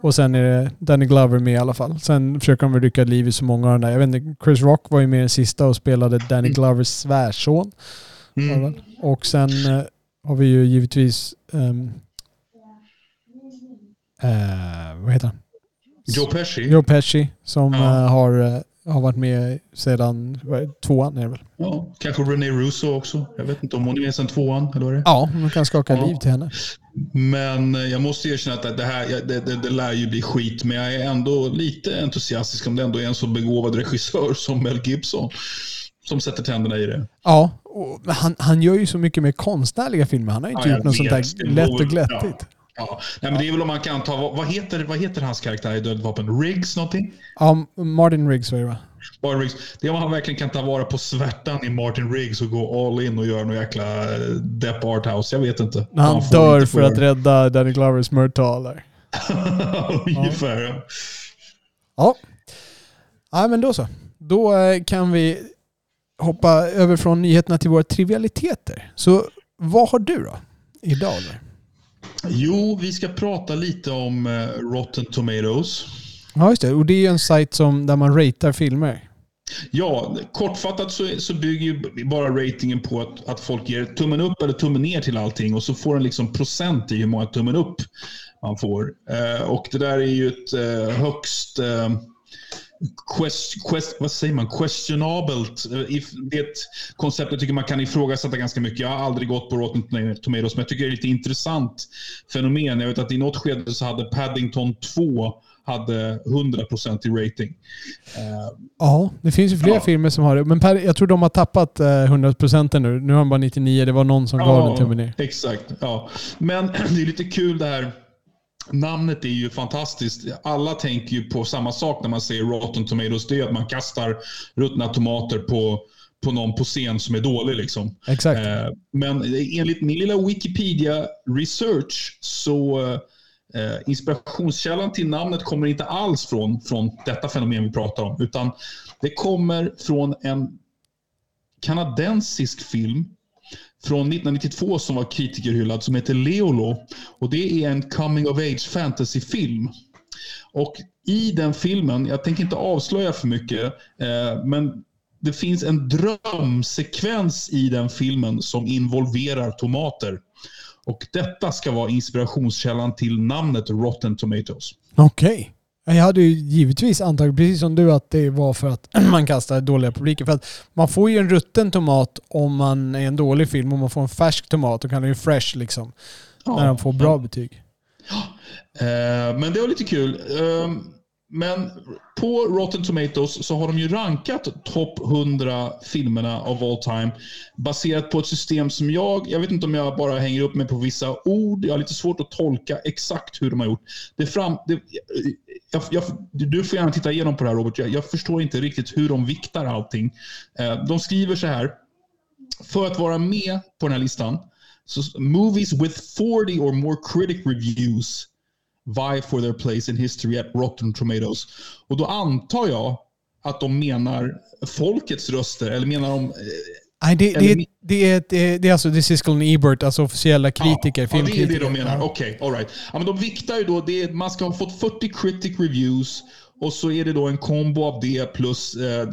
och sen är det Danny Glover med i alla fall. Sen försöker de väl rycka liv i så många av de där. Jag vet inte, Chris Rock var ju med i den sista och spelade Danny Glovers svärson. Mm. Och sen eh, har vi ju givetvis... ehm, eh, vad heter han? Joe Pesci? Joe Pesci som Ja. eh, har, eh, har varit med sedan vad tvåan är det väl? Ja, kanske René Russo också. Jag vet inte om hon är med sedan tvåan, eller vad det? Ja, man kan skaka Ja. liv till henne. Men eh, jag måste erkänna att det här det, det, det lär ju bli skit. Men jag är ändå lite entusiastisk om det ändå är en så begåvad regissör som Mel Gibson. Som sätter tänderna i det. Ja, han, han gör ju så mycket mer konstnärliga filmer. Han har ju inte Ja, gjort något sånt där lätt och glättigt. Ja. Nej, men det är väl om man kan ta... Vad, heter, vad heter hans karaktär i Dödligt vapen? Riggs någonting? Ja, Martin Riggs var det va? Martin Riggs. Det är om han verkligen kan ta vara på svärtan i Martin Riggs och gå all in och göra någon jäkla eh, Depp Arthouse. Jag vet inte. När han får dör för att rädda Danny Glovers mörtal där. *laughs* Ungefär, ja. Ja. ja, men då så. Då eh, kan vi hoppa över från nyheterna till våra trivialiteter. Så vad har du då? Idag? Eller? Jo, vi ska prata lite om eh, Rotten Tomatoes. Ja, just det. Och det är ju en sajt som, där man ratear filmer. Ja, kortfattat så, så bygger ju bara ratingen på att, att folk ger tummen upp eller tummen ner till allting och så får den liksom procent i hur många tummen upp man får. Eh, och det där är ju ett eh, högst eh, quest, quest, vad säger man? questionabelt. eh, Det är ett koncept jag tycker man kan ifrågasätta ganska mycket. Jag har aldrig gått på Rotten Tomatoes, men jag tycker det är ett lite intressant fenomen. Jag vet att i något skede så hade Paddington 2 hade 100% i rating. Eh, Ja, det finns ju flera Ja. filmer som har det. Men per, jag tror de har tappat eh, 100% nu. Nu har de bara 99. Det var någon som gav den tummen ner. Exakt. Ja. Men *clears throat* det är lite kul det här. Namnet är ju fantastiskt. Alla tänker ju på samma sak när man säger Rotten Tomatoes. Det är att man kastar ruttna tomater på, på någon på scen som är dålig. Liksom. Exakt. Eh, men enligt min lilla Wikipedia research så eh, inspirationskällan till namnet kommer inte alls från, från detta fenomen vi pratar om. Utan det kommer från en kanadensisk film från 1992 som var kritikerhyllad som heter Leolo. Och det är en coming of age fantasyfilm. Och i den filmen, jag tänker inte avslöja för mycket, eh, men det finns en drömsekvens i den filmen som involverar tomater. Och detta ska vara inspirationskällan till namnet Rotten Tomatoes. Okej. Jag hade ju givetvis antagit, precis som du, att det var för att *clears throat* man kastar dåliga publiker. För att man får ju en rutten tomat om man är en dålig film. Om man får en färsk tomat, då kan den ju fresh liksom. när de får bra betyg. Eh, men det var lite kul. Eh, men på Rotten Tomatoes så har de ju rankat topp 100 filmerna of all time baserat på ett system som jag, jag vet inte om jag bara hänger upp mig på vissa ord, jag har lite svårt att tolka exakt hur de har gjort. Det fram, det, jag, jag, du får gärna titta igenom på det här Robert, jag, jag förstår inte riktigt hur de viktar allting. Eh, de skriver så här, för att vara med på den här listan, så movies with 40 or more critic reviews vie for their place in history at Rotten Tomatoes. Och då antar jag att de menar folkets röster, eller menar de... Eh, eh, Nej, det, det, mi- det, är, det, är, det är alltså The Siskel Ebert, alltså officiella kritiker, ja, ja, det är det de menar. Okej, all right. Ja, men de viktar ju då, det man ska ha fått 40 critic reviews och så är det då en kombo av det plus eh,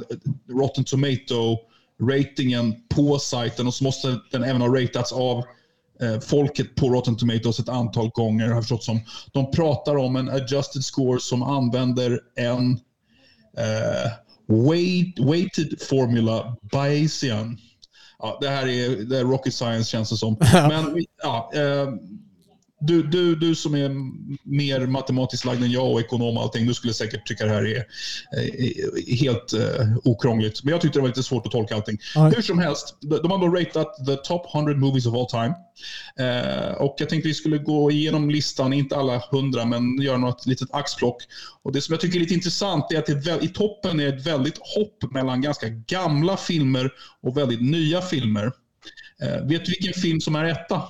Rotten Tomato-ratingen på sajten och så måste den även ha ratats av eh, folket på Rotten Tomatoes ett antal gånger. Har förstått som. De pratar om en adjusted score som använder en eh, weight, weighted formula Bayesian. Ja, det här är, det är rocket science känns det som. *laughs* Men ja, eh, du, du, du som är mer matematiskt lagd än jag och ekonom och allting, du skulle säkert tycka det här är eh, helt eh, okrångligt. Men jag tyckte det var lite svårt att tolka allting. Ja. Hur som helst, de har då ratat the top 100 movies of all time. Eh, och jag tänkte vi skulle gå igenom listan, inte alla 100, men göra något litet axplock. Och det som jag tycker är lite intressant är att det är i toppen är ett väldigt hopp mellan ganska gamla filmer och väldigt nya filmer. Eh, vet du vilken film som är etta?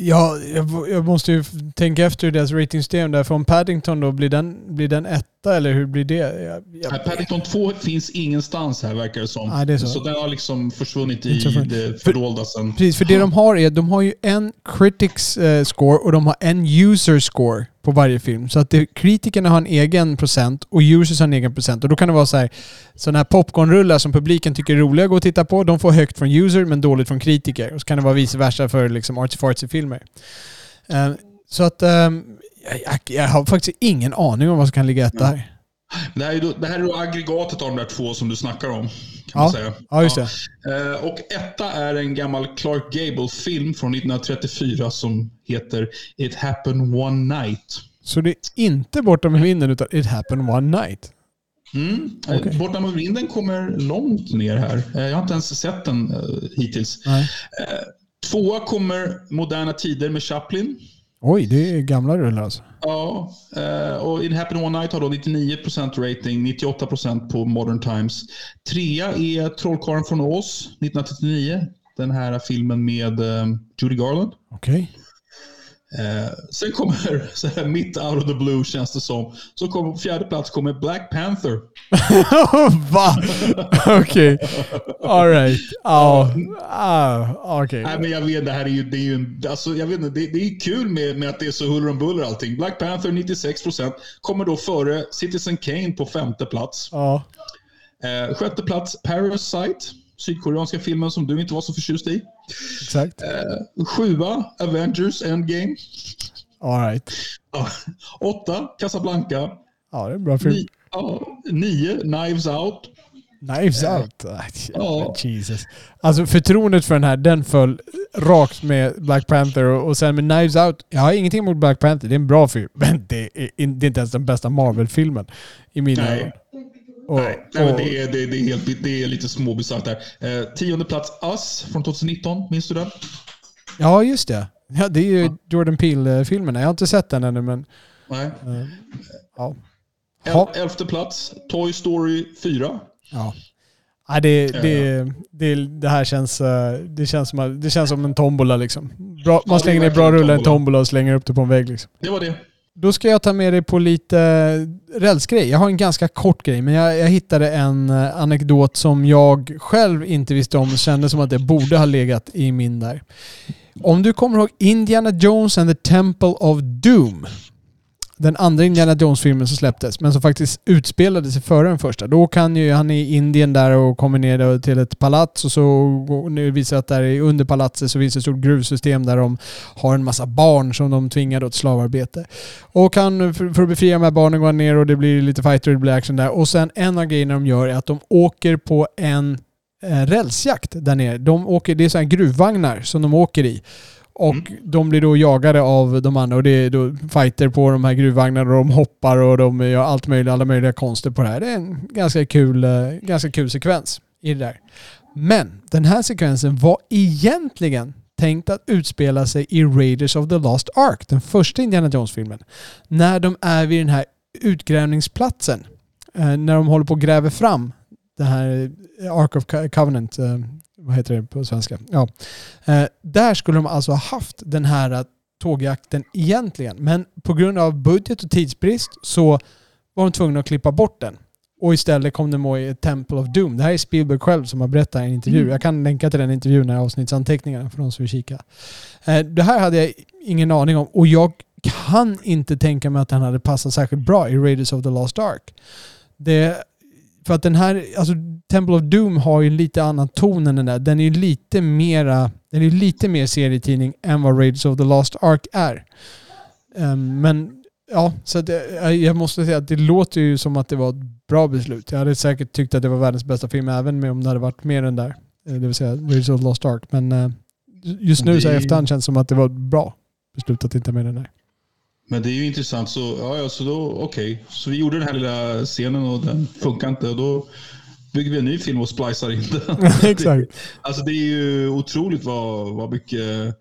Ja, jag, jag måste ju tänka efter hur deras ratingsystem där. Från Paddington då, blir den, blir den etta eller hur blir det? Jag, jag, Paddington 2 finns ingenstans här verkar det som. Nej, det är så. den har liksom försvunnit i så för- det fördolda sen. Precis, för det de har är de har ju en critics eh, score och de har en user score på varje film. Så att det, kritikerna har en egen procent och users har en egen procent. Och då kan det vara så här, sådana här popcornrullar som publiken tycker är roliga att gå och titta på. De får högt från user men dåligt från kritiker. Och så kan det vara vice versa för liksom artsy-fartsy-filmer. Eh, så att eh, Jag, jag, har faktiskt ingen aning om vad som kan ligga etta här. Då, det här är då aggregatet av de där två som du snackar om. Kan Ja. säga. Ja, just det. Eh, Och etta är en gammal Clark Gable-film från 1934 som heter It happened one night. Så det är inte borta med vinden utan It happened one night. Mm. Eh, Okej. Borta med vinden kommer långt ner här. Eh, Jag har inte ens sett den hittills. Nej. Tvåa kommer Moderna Tider med Chaplin. Oj, det är gamla rullar alltså. Ja, eh, och It happened one night har då 99% rating, 98% på Modern Times. Trea är Trollkarlen från Oz, 1939. Den här filmen med eh, Judy Garland. Okej. Eh, sen kommer, *laughs* så här, mitt out of the blue känns det som, så kommer på fjärde plats kommer Black Panther. *laughs* Va? Okej. Alright. *laughs* Ja. Ah, Okej. Nej, men jag vet, det här är ju, det är ju en, alltså, jag vet inte, det, det är kul med, med att det är så huller om buller allting. Black Panther 96% kommer då före Citizen Kane på femte plats. Ja. Eh, sjätte plats Parasite, sydkoreanska filmen som du inte var så förtjust i. Exakt. Eh, sjua Avengers Endgame. Alright. Ja. Åtta Casablanca. Ja, det är en bra film. Ni, ja, nio Knives Out. Knives out. Ah, Ja. Jesus. Alltså förtroendet för den här, den föll rakt med Black Panther och, och sen med Knives out. Jag har ingenting emot Black Panther, det är en bra film. *laughs* Men det är, det är inte ens den bästa Marvel-filmen i mina ögon. Och, Nej, nej och- det, är, det, är- det, är helt, det är lite småbisarrt där. Eh, tionde plats Us från 2019. Minns du den? Ja, just det. Ja, det är ju Jordan Peele-filmerna. Jag har inte sett den ännu, men... Nej. eh, ja. El, Ja. elfte plats Toy Story 4. Ja. Ja, det, det, det, det här känns, eh, det känns, som, det känns som en tombola liksom. Bra, Ja, man slänger ner bra rullar i en tombola. tombola och slänger upp det på en vägg liksom. Det var det. Då ska jag ta med dig på lite rälsgrej. Jag har en ganska kort grej, men jag, jag hittade en eh, anekdot som jag själv inte visste om och kände som att det borde ha legat i min där. Om du kommer ihåg Indiana Jones and the Temple of Doom. Den andra Indiana Jones-filmen som släpptes, men som faktiskt utspelade sig före den första. Då kan ju han i Indien där och kommer ner till ett palats och så nu visar det att där under palatset så finns det ett stort gruvsystem där de har en massa barn som de tvingar åt slavarbete. Och han, för, att befria de här barnen går han ner och det blir lite fighter och det blir action där. Och sen en av grejerna de gör är att de åker på en eh, rälsjakt där nere. De åker, det är sådana gruvvagnar som de åker i. Och de blir då jagade av de andra och det är då fighter på de här gruvvagnarna och de hoppar och de gör allt möjligt, alla möjliga konster på det här. Det är en ganska kul, eh, ganska kul sekvens i det där. Men den här sekvensen var egentligen tänkt att utspela sig i Raiders of the Lost Ark, den första Indiana Jones-filmen. När de är vid den här utgrävningsplatsen. Eh, när de håller på och gräver fram det här eh, Ark of Co- Covenant. Vad heter det på svenska? Ja. Eh, där skulle de alltså ha haft den här eh, tågjakten egentligen. Men på grund av budget och tidsbrist så var de tvungna att klippa bort den. Och istället kom det med i Temple of Doom. Det här är Spielberg själv som har berättat i en intervju. Jag kan länka till den intervjun i avsnittsanteckningarna för de som vill kika. Eh, Det här hade jag ingen aning om och jag kan inte tänka mig att den hade passat särskilt bra i Raiders of the Lost Ark. Det, för att den här, alltså Temple of Doom har ju en lite annan ton än den där. Den är ju lite mera, den är lite mer serietidning än vad Raiders of the Lost Ark är. Ehm, men ja, så det- jag måste säga att det låter ju som att det var ett bra beslut. Jag hade säkert tyckt att det var världens bästa film även med om det hade varit mer än där. Eh, Det vill säga Raiders of the Lost Ark. Men eh, just nu Det så i efterhand känns det som att det var ett bra beslut att inte med den där. Men det är ju intressant. Så, ja, ja, så då, okej. Så vi gjorde den här lilla scenen och den funkar inte. Och då bygger vi en ny film och splicar in den. *laughs* Exakt. Alltså det är ju otroligt vad, vad mycket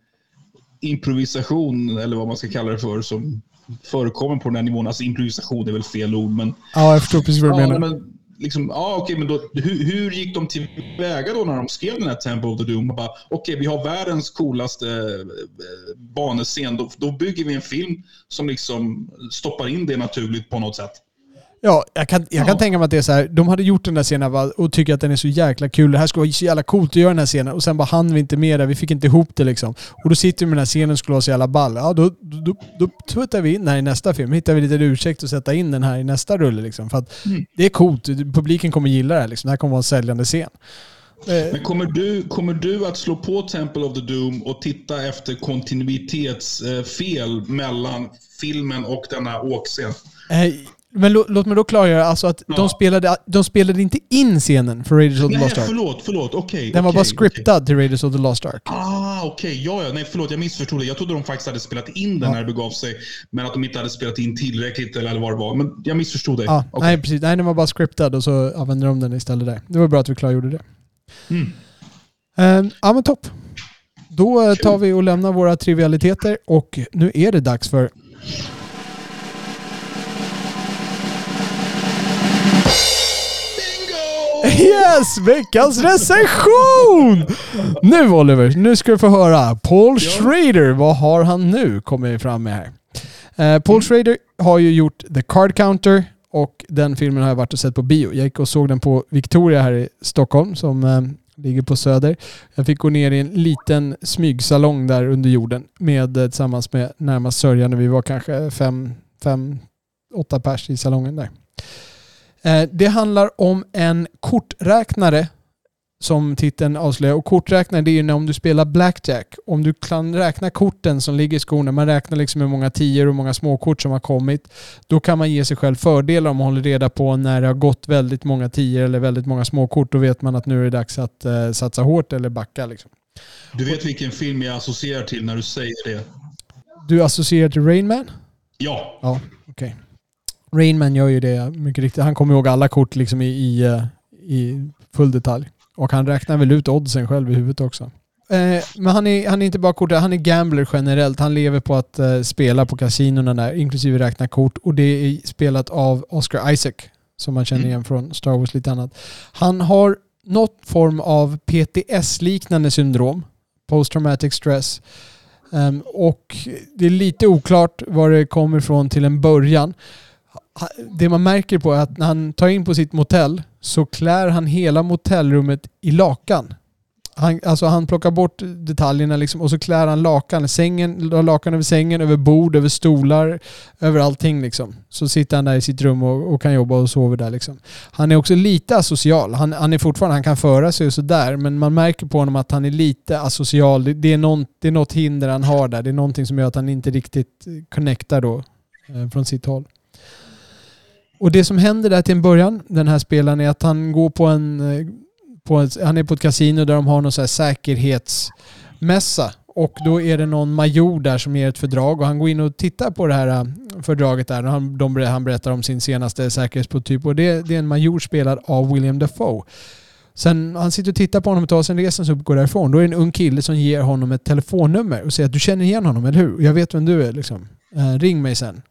improvisation, eller vad man ska kalla det för, som förekommer på den här nivån. Alltså improvisation är väl fel ord, men... Ja, jag förstår precis vad du Ja, menar. men liksom, ah, okej, men då, hur, hur gick de tillväga då när de skrev den här Temple of the Doom? Okej, Okej, vi har världens coolaste eh, banescen. Då, då bygger vi en film som liksom stoppar in det naturligt på något sätt. Ja, jag kan, jag kan Ja. tänka mig att det är så här. De hade gjort den där scenen va, och tycker att den är så jäkla kul. Det här skulle vara så jävla coolt att göra den här scenen. Och sen bara hann vi inte med det. Vi fick inte ihop det liksom. Och då sitter vi med den här scenen och skulle vara så jävla ball. Ja, då, då, då, då tuttar vi in den här i nästa film. Hittar vi lite ursäkt att sätta in den här i nästa rulle liksom. För att det är coolt. Publiken kommer gilla det här liksom. Det här kommer vara en säljande scen. Eh, Men kommer du, kommer du att slå på Temple of the Doom och titta efter kontinuitetsfel mellan filmen och denna åkscen. Men lå, låt mig då klargöra alltså att Ja. de, spelade, de spelade inte in scenen för Raiders of the Nej, Lost Ark. förlåt, förlåt. Okej. Den var okej, bara scriptad till Raiders of the Lost Ark. Ah, okej. Ja, ja. Nej, förlåt. Jag missförstod det. Jag trodde de faktiskt hade spelat in den när det begav sig. Men att de inte hade spelat in tillräckligt eller vad det var. Men jag missförstod dig. Ja, Okej. Nej, precis. Nej, den var bara scriptad och så använde de den istället där. Det var bra att vi klargjorde det. Mm. Eh, ja, men topp. Då eh, tar vi och lämnar våra trivialiteter och nu är det dags för... Yes! Veckans recension! Nu Oliver, nu ska du få höra. Paul Schrader, vad har han nu kommit fram med här? Eh, Paul Schrader har ju gjort The Card Counter och den filmen har jag varit och sett på bio. Jag gick och såg den på Victoria här i Stockholm som eh, ligger på Söder. Jag fick gå ner i en liten smygsalong där under jorden med, eh, tillsammans med närmast sörjande. Vi var kanske fem, fem, åtta pers i salongen där. Eh, Det handlar om en korträknare som titeln avslöjar. Och korträknare det är ju när om du spelar blackjack. Om du kan räkna korten som ligger i skorna, man räknar liksom hur många tior och hur många småkort som har kommit. Då kan man ge sig själv fördelar om man håller reda på när det har gått väldigt många tior eller väldigt många småkort. Då vet man att nu är det dags att eh, satsa hårt eller backa. Liksom. Du vet vilken film jag associerar till när du säger det? Du associerar till Rain Man? Ja. Ja, okej. Rain Man gör ju det mycket riktigt. Han kommer ihåg alla kort liksom i, i, eh, i full detalj. Och han räknar väl ut oddsen själv i huvudet också. Eh, men han är, han är inte bara kort, han är gambler generellt. Han lever på att eh, spela på kasinorna där, inklusive räkna kort. Och det är spelat av Oscar Isaac, som man känner igen från Star Wars lite annat. Han har något form av PTS-liknande syndrom, Post Traumatic Stress. Ehm, och det är lite oklart var det kommer ifrån till en början. Det man märker på är att när han tar in på sitt motell så klär han hela motellrummet i lakan. Han, alltså han plockar bort detaljerna liksom, och så klär han lakan. Sängen, lakan över sängen, över bord, över stolar, över allting. Liksom. Så sitter han där i sitt rum och, och kan jobba och sover där. Liksom. Han är också lite asocial. Han, han är fortfarande, han kan föra sig och sådär, men man märker på honom att han är lite asocial. Det, det, är någon, det är något hinder han har där. Det är någonting som gör att han inte riktigt connectar då eh, från sitt håll. Och det som händer där till en början, den här spelaren, är att han går på en, eh, på ett, han är på ett kasino där de har någon så här säkerhetsmässa. Och då är det någon major där som ger ett fördrag och han går in och tittar på det här eh, fördraget där. Han, de, han berättar om sin senaste säkerhetsprototyp och det, det är en major spelad av William Dafoe. Sen han sitter och tittar på honom och tar sig en resa och går därifrån. Då är det en ung kille som ger honom ett telefonnummer och säger att du känner igen honom, eller hur? Jag vet vem du är liksom. Eh, ring mig sen.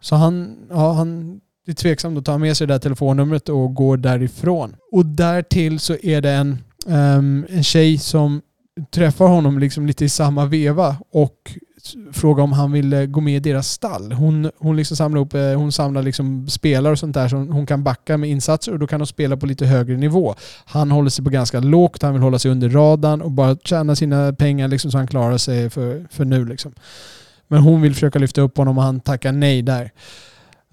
Så han, ja, han det är tveksamt att ta med sig det där telefonnumret och gå därifrån. Och därtill så är det en, um, en tjej som träffar honom liksom lite i samma veva och frågar om han vill gå med i deras stall. Hon, hon, liksom samlar, upp, eh, hon samlar liksom spelare och sånt där som hon kan backa med insatser och då kan de spela på lite högre nivå. Han håller sig på ganska lågt, han vill hålla sig under radarn och bara tjäna sina pengar liksom så han klarar sig för, för nu. Liksom. Men hon vill försöka lyfta upp honom och han tackar nej där.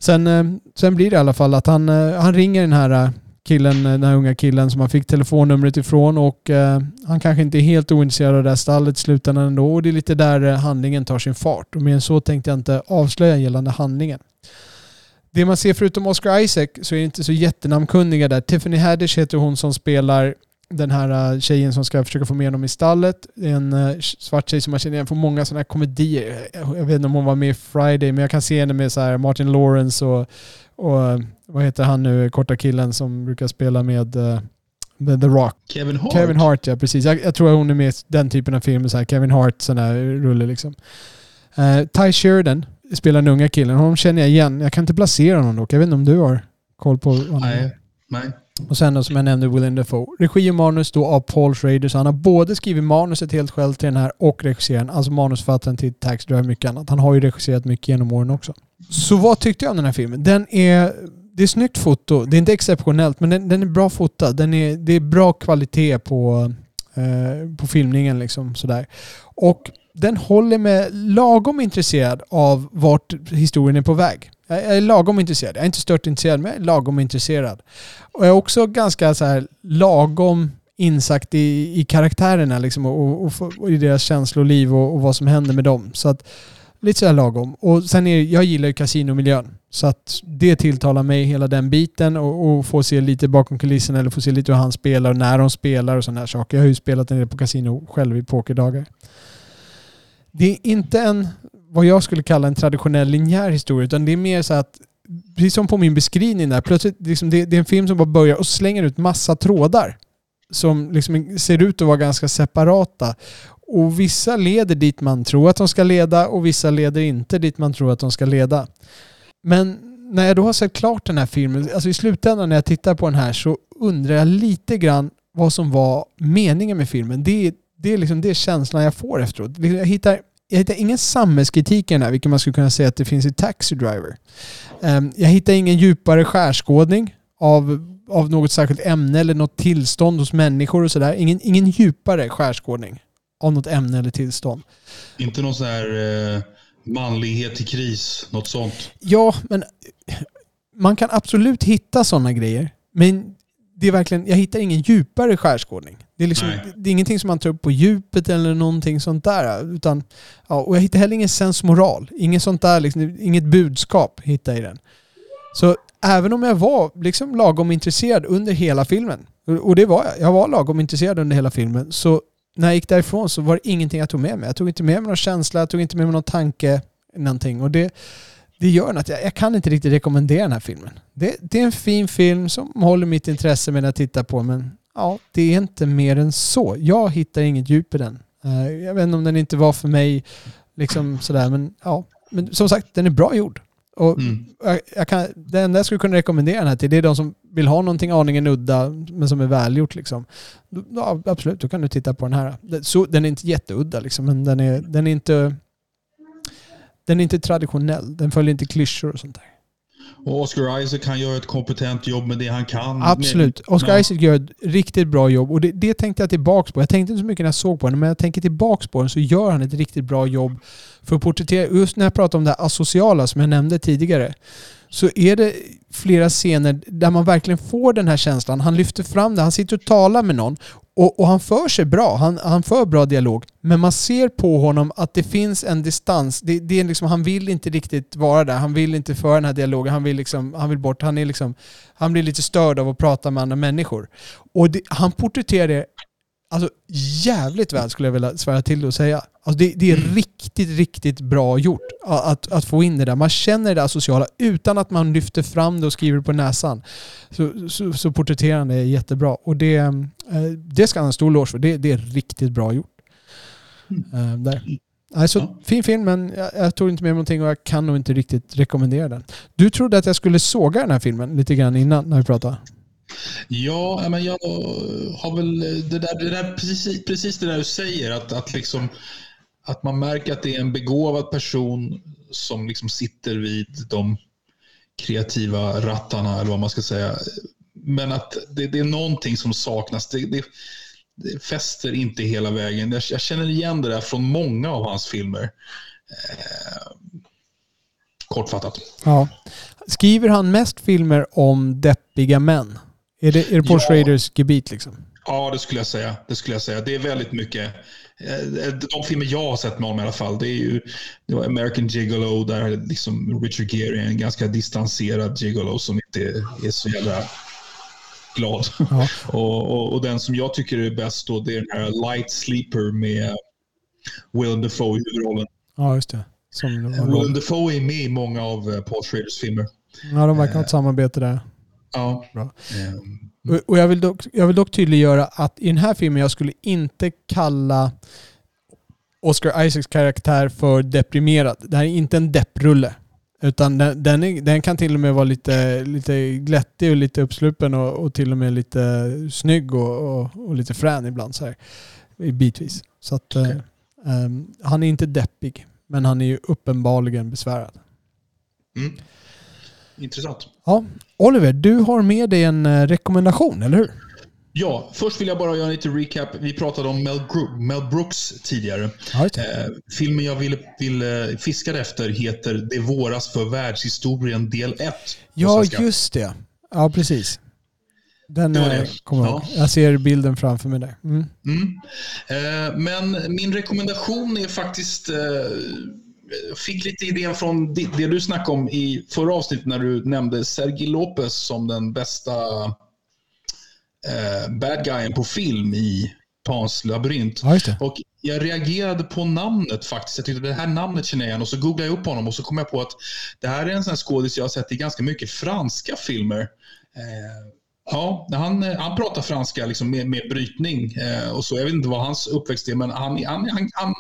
Sen, eh, sen blir det i alla fall att han, eh, han ringer den här eh, killen, den här unga killen som han fick telefonnumret ifrån och eh, han kanske inte är helt ointresserad av det här stallet i slutändan ändå och det är lite där handlingen tar sin fart. Och mer än så tänkte jag inte avslöja gällande handlingen. Det man ser förutom Oscar Isaac så är det inte så jättenamnkunniga där. Tiffany Haddish heter hon som spelar den här eh, tjejen som ska försöka få med honom i stallet. En eh, svart tjej som man känner igen från många sådana här komedier. Jag vet inte om hon var med i Friday, men jag kan se henne med så här Martin Lawrence och, och eh, vad heter han nu, korta killen som brukar spela med eh, The, The Rock. Kevin Hart. Kevin Hart, ja precis. Jag, jag tror att hon är med i den typen av filmer, så här Kevin Hart, sån här rulle liksom. Uh, Ty Sheridan spelar den unga killen. Honom känner jag igen. Jag kan inte placera honom dock. Jag vet inte om du har koll på honom. Nej. Nej. Och sen då, som jag nämnde, Willem Dafoe. Regi och manus då av Paul Schrader. Så han har både skrivit manuset helt själv till den här och regisserat Alltså manusförfattaren till Tax Drive och mycket annat. Han har ju regisserat mycket genom åren också. Så vad tyckte jag om den här filmen? Den är... Det är snyggt foto. Det är inte exceptionellt, men den, den är bra fotad. Den är, det är bra kvalitet på, eh, på filmningen. Liksom, sådär. Och den håller mig lagom intresserad av vart historien är på väg. Jag är lagom intresserad. Jag är inte stört intresserad, men jag är lagom intresserad. Och jag är också ganska så här lagom insatt i, i karaktärerna liksom, och, och, och, och i deras känsloliv och, och vad som händer med dem. Så att lite sådär lagom. Och sen är jag gillar ju kasinomiljön. Så att det tilltalar mig, hela den biten och, och få se lite bakom kulisserna eller få se lite hur han spelar och när de spelar och sådana här saker. Jag har ju spelat en del på kasino själv i pokerdagar. Det är inte en, vad jag skulle kalla en traditionell linjär historia, utan det är mer så att precis som på min beskrivning där, plötsligt liksom det, det är en film som bara börjar och slänger ut massa trådar som liksom ser ut att vara ganska separata. Och vissa leder dit man tror att de ska leda och vissa leder inte dit man tror att de ska leda. Men när jag då har sett klart den här filmen, alltså i slutändan när jag tittar på den här så undrar jag lite grann vad som var meningen med filmen. Det är, det är, liksom, det är känslan jag får efteråt. Jag hittar, jag hittar ingen samhällskritik i den här, vilket man skulle kunna säga att det finns i Taxi Driver. Um, jag hittar ingen djupare skärskådning av, av något särskilt ämne eller något tillstånd hos människor och sådär. Ingen, ingen djupare skärskådning av något ämne eller tillstånd. Inte någon sån här eh, manlighet i kris, något sånt. Ja, men man kan absolut hitta sådana grejer. Men det är verkligen, jag hittar ingen djupare skärskådning. Det är, liksom, Nej. det är ingenting som man tar upp på djupet eller någonting sånt där. Utan, ja, och jag hittar heller ingen sensmoral. Inget sånt där, liksom, inget budskap hittar jag i den. Så även om jag var liksom lagom intresserad under hela filmen, och- och det var jag, jag var lagom intresserad under hela filmen, så när jag gick därifrån så var det ingenting jag tog med mig. Jag tog inte med mig någon känsla, jag tog inte med mig någon tanke, någonting. Och det, det gör att jag, jag kan inte riktigt rekommendera den här filmen. Det, det är en fin film som håller mitt intresse med jag tittar på, men ja, det är inte mer än så. Jag hittar inget djup i den. Eh, jag vet inte om den inte var för mig, liksom sådär, men ja. Men som sagt, den är bra gjord. Och Mm. jag, jag kan, det enda jag skulle kunna rekommendera den här till, det är de som vill ha någonting aningen udda, men som är välgjort liksom. Ja, absolut, då kan du titta på den här. Den- Så, den är inte jätteudda liksom, men den är, den är inte... Den är inte traditionell. Den följer inte klyschor och sånt där. Och Oscar Isaac kan göra ett kompetent jobb med det han kan. Absolut. Oscar Ja. Isaac gör ett riktigt bra jobb och det, det tänkte jag tillbaks på. Jag tänkte inte så mycket när jag såg på den, men jag tänker tillbaks på den så gör han ett riktigt bra jobb för att porträttera, just när jag pratar om det här asociala som jag nämnde tidigare, så är det flera scener där man verkligen får den här känslan. Han lyfter fram det, han sitter och talar med någon och, och han för sig bra, han, han för bra dialog, men man ser på honom att det finns en distans. Det, det är liksom, han vill inte riktigt vara där, han vill inte föra den här dialogen, han vill, liksom, han vill bort, han, är liksom, han blir lite störd av att prata med andra människor. Och det, han porträtterar det alltså, jävligt väl skulle jag vilja svära till och säga. Alltså, det, det är riktigt, riktigt bra gjort att, att få in det där. Man känner det där sociala utan att man lyfter fram det och skriver på näsan. Så, så, så porträtterar han det jättebra. Och det, eh, det ska han ha en stor eloge för. Det, det är riktigt bra gjort. Eh, där. Alltså, Ja. Fin film, men jag, jag tog inte med mig någonting och jag kan nog inte riktigt rekommendera den. Du trodde att jag skulle såga den här filmen lite grann innan när vi pratade. Ja, men jag har väl det där, det där precis, precis det där du säger, att, att, liksom, att man märker att det är en begåvad person som liksom sitter vid de kreativa rattarna, eller vad man ska säga. Men att det, det är någonting som saknas. Det, det, det fäster inte hela vägen. Jag, jag känner igen det där från många av hans filmer. Eh, kortfattat. Ja. Skriver han mest filmer om deppiga män? Är det, är det Paul Ja. Schraders gebit liksom? Ja, det skulle jag säga. Det skulle jag säga. Det är väldigt mycket. Eh, De filmer jag har sett med honom i alla fall, det är ju det var American Gigolo där liksom Richard Gere är en ganska distanserad gigolo som inte är så jävla glad. Ja. *laughs* och, och, och den som jag tycker är bäst då, det är den här Light Sleeper med Willem Dafoe i huvudrollen. Ja, just det. Som Willem Dafoe är med i många av eh, Paul Schraders filmer. ja, de verkar ha ett samarbete där. Ja. Bra. Ehm, Och- jag vill, dock, jag vill dock tydliggöra att i den här filmen jag skulle inte kalla Oscar Isaacs karaktär för deprimerad. Det här är inte en depprulle. Utan den, den, är, den kan till och med vara lite, lite glättig och lite uppsluppen och, och till och med lite snygg och, och, och lite frän ibland så här. Bitvis. Så att Okej. eh, ehm, han är inte deppig. Men han är ju uppenbarligen besvärad. Mm. Intressant. Ja, Oliver, du har med dig en eh, rekommendation, eller hur? Ja, först vill jag bara göra lite recap. Vi pratade om Mel, Gro- Mel Brooks tidigare. Det. Eh, filmen jag ville, ville fiskade efter heter Det våras för världshistorien del 1. Ja, just det. Ja, precis. Den Det eh, det. kommer jag Ja. ihåg. Jag ser bilden framför mig där. Mm. Mm. Eh, men min rekommendation är faktiskt... Eh, fick lite idén från det, det du snackade om i förra avsnittet när du nämnde Sergi Lopez som den bästa eh, bad guyen på film i Pans labyrint. Ja. Och jag reagerade på namnet faktiskt. Jag tyckte det här namnet känner jag igen och så googlade jag upp honom och så kom jag på att det här är en sån här skådis jag har sett i ganska mycket franska filmer. Eh, ja, han, han pratar franska liksom med, med brytning eh, och så. Jag vet inte vad hans uppväxt är men han, han, han, han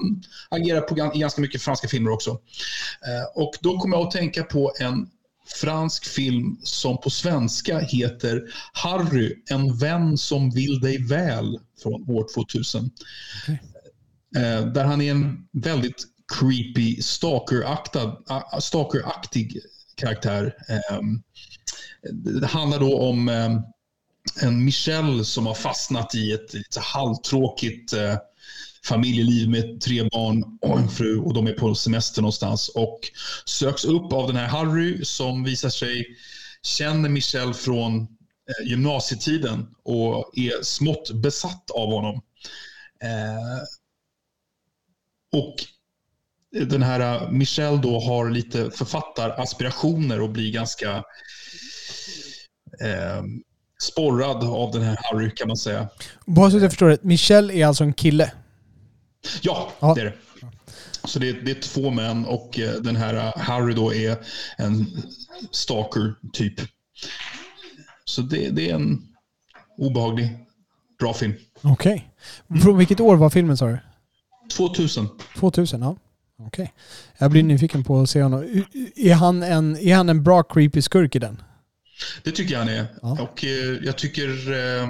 agerar på, ganska mycket franska filmer också. Eh, och då kom jag att tänka på en fransk film som på svenska heter Harry, en vän som vill dig väl från år 2000. Eh, där han är en väldigt creepy, stalkeraktad, stalkeraktig karaktär. Eh, det handlar då om eh, en Michelle som har fastnat i ett lite halvtråkigt eh, familjeliv med tre barn och en fru och de är på semester någonstans och söks upp av den här Harry som visar sig känner Michelle från eh, gymnasietiden och är smått besatt av honom. Eh, och den här eh, Michelle då har lite författaraspirationer och blir ganska eh, sporrad av den här Harry kan man säga. Bara så att jag förstår det. Michelle är alltså en kille. Ja, Ja. det är det. Så det är, det är två män och eh, den här eh, Harry då är en stalker typ. Så det, det är en obehaglig, bra film. Okej. Från vilket år var filmen sa du? 2000. 2000, ja. Okej. Jag blir nyfiken på att se honom. Är han en, är han en bra creepy skurk i den? Det tycker jag han är. Ja. Och eh, jag tycker... Eh,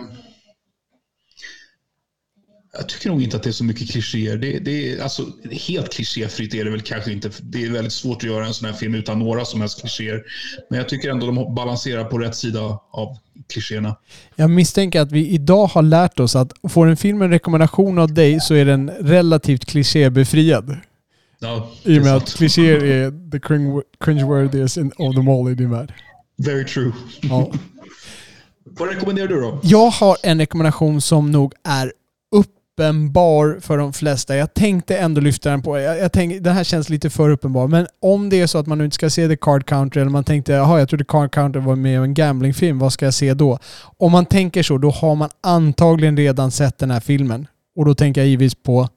jag tycker nog inte att det är så mycket klichéer. Det, det är, alltså, helt klichéfritt är det väl kanske inte. Det är väldigt svårt att göra en sån här film utan några som helst klichéer. Men jag tycker ändå de balanserar på rätt sida av klichéerna. Jag misstänker att vi idag har lärt oss att får en film en rekommendation av dig så är den relativt klichébefriad. Ja, I och med att klichéer är the cringe- cringe-worthiest in- of them all i din värld. Very true. Ja. *laughs* Vad rekommenderar du då? Jag har en rekommendation som nog är uppenbar för de flesta. Jag tänkte ändå lyfta den på jag, jag tänkte, Den här känns lite för uppenbar. Men om det är så att man nu inte ska se The Card Counter eller man tänkte jaha jag trodde Card Counter var med i en gamblingfilm, vad ska jag se då? Om man tänker så, då har man antagligen redan sett den här filmen. Och då tänker jag givetvis på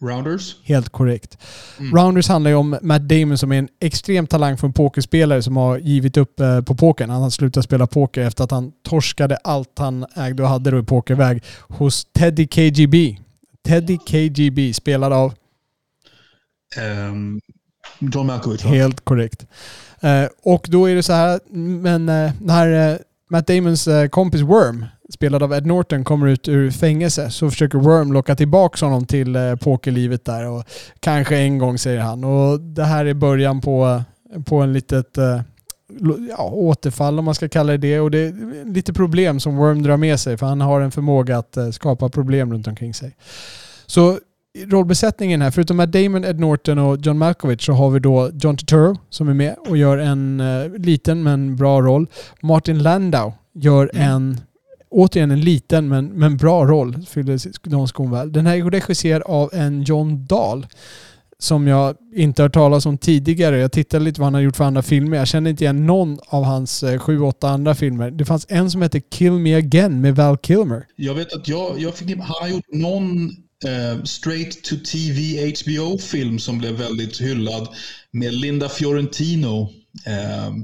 Rounders? Helt korrekt. Mm. Rounders handlar ju om Matt Damon som är en extrem talang från pokerspelare som har givit upp eh, på pokern. Han har slutat spela poker efter att han torskade allt han ägde och hade då i pokerväg hos Teddy KGB. Teddy KGB spelad av Ehm, John Malkovich? Helt korrekt. Eh, och då är det så här, men eh, när Matt Damons kompis Worm, spelad av Ed Norton, kommer ut ur fängelse så försöker Worm locka tillbaka honom till eh, pokerlivet där. Och kanske en gång säger han. Och det här är början på, på en litet eh, ja, återfall om man ska kalla det det. Och det är lite problem som Worm drar med sig för han har en förmåga att eh, skapa problem runt omkring sig. Så rollbesättningen här, förutom Matt Damon, Ed Norton och John Malkovich så har vi då John Turturro som är med och gör en eh, liten men bra roll. Martin Landau gör Mm. en, återigen en liten men, men bra roll, fyller de skon väl. Den här är regisserad av en John Dahl som jag inte har talat om tidigare. Jag tittade lite vad han har gjort för andra filmer. Jag känner inte igen någon av hans eh, sju, åtta andra filmer. Det fanns en som hette Kill Me Again med Val Kilmer. Jag vet att jag, jag fick, han har gjort någon eh, straight to TV HBO-film som blev väldigt hyllad med Linda Fiorentino. Eh,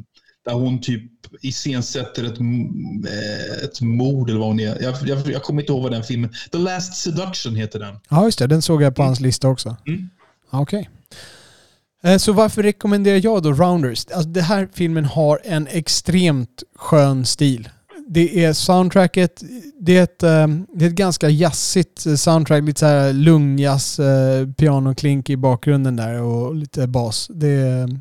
där hon typ iscensätter ett, eh, ett mord eller vad hon är. Jag, jag, jag kommer inte ihåg vad den filmen... The Last Seduction heter den. Ja, just det. Den såg jag på hans lista också. Mm. Okej. Eh, Så varför rekommenderar jag då Rounders? Alltså, den här filmen har en extremt skön stil. Det är soundtracket, det är ett, eh, det är ett ganska jazzigt soundtrack. Lite så här lungjazz, eh, pianoklink i bakgrunden där och lite bas. Det är,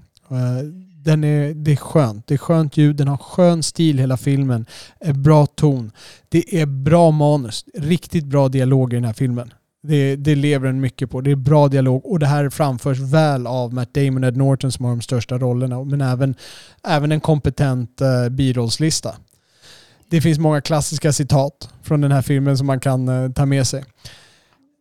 den är, det är skönt. Det är skönt ljud, den har skön stil hela filmen. Eh, bra ton. Det är bra manus. Riktigt bra dialog i den här filmen. Det, det lever den mycket på. Det är bra dialog och det här framförs väl av Matt Damon och Ed Norton som har de största rollerna. Men även, även en kompetent uh, birollslista. Det finns många klassiska citat från den här filmen som man kan uh, ta med sig.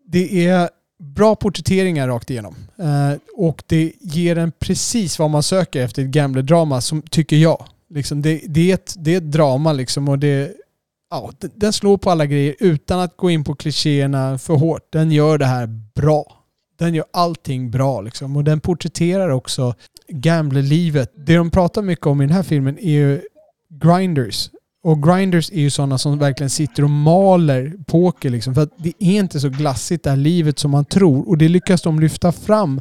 Det är bra porträtteringar rakt igenom. Eh, och det ger en precis vad man söker efter ett gambler-drama, som tycker jag. Liksom det, det, är ett, det är ett drama liksom och det, ja, den slår på alla grejer utan att gå in på klichéerna för hårt. Den gör det här bra. Den gör allting bra liksom. Och den porträtterar också gamblerlivet. Det de pratar mycket om i den här filmen är ju grinders. Och grinders är ju sådana som verkligen sitter och maler poker liksom. För att det är inte så glassigt det här livet som man tror. Och det lyckas de lyfta fram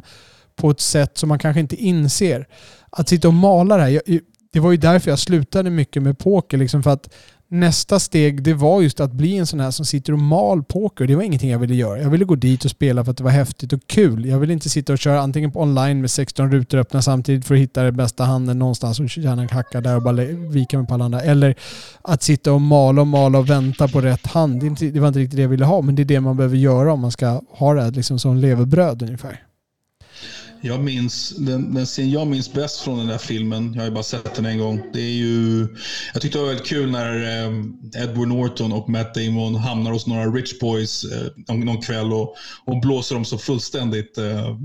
på ett sätt som man kanske inte inser. Att sitta och mala det här. Jag, det var ju därför jag slutade mycket med poker. Liksom för att nästa steg det var just att bli en sån här som sitter och mal poker. Det var ingenting jag ville göra. Jag ville gå dit och spela för att det var häftigt och kul. Jag ville inte sitta och köra antingen på online med 16 rutor öppna samtidigt för att hitta den bästa handen någonstans och gärna hacka där och bara vika med på alla andra. Eller att sitta och mala och mala och vänta på rätt hand. Det, det var inte riktigt det jag ville ha, men det är det man behöver göra om man ska ha det här liksom som levebröd ungefär. Jag minns, den, den scen jag minns bäst från den där filmen, jag har ju bara sett den en gång, det är ju... Jag tyckte det var väldigt kul när eh, Edward Norton och Matt Damon hamnar hos några rich boys eh, någon, kväll och, och blåser dem så fullständigt. Eh,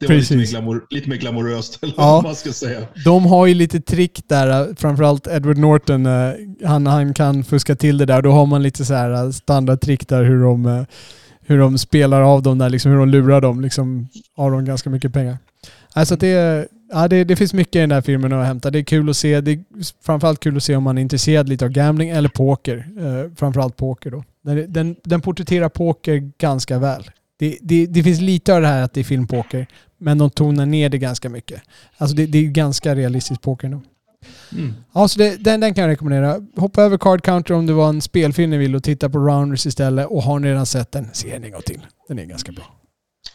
det var lite mer, glamour, lite mer glamoröst, *laughs* eller Ja. vad man ska säga. De har ju lite trick där, framförallt Edward Norton, eh, han, han kan fuska till det där. Då har man lite så här eh, standardtrick där hur de, eh, hur de spelar av dem där, liksom hur de lurar dem, liksom av dem ganska mycket pengar. Alltså att det, ja, det, det finns mycket i den här filmen att hämta. Det är kul att se. Det är framförallt kul att se om man är intresserad lite av gambling eller poker. Eh, framförallt poker då. Den, den, den porträtterar poker ganska väl. Det, det, det finns lite av det här att det är filmpoker, men de tonar ner det ganska mycket. Alltså det, det är ganska realistisk poker nu. Mm. Ja, så det, den, den kan jag rekommendera. Hoppa över Card Counter om det var en spelfilm ni vill och titta på Rounders istället. Och har ni redan sett den, se den en gång till. Den är ganska bra.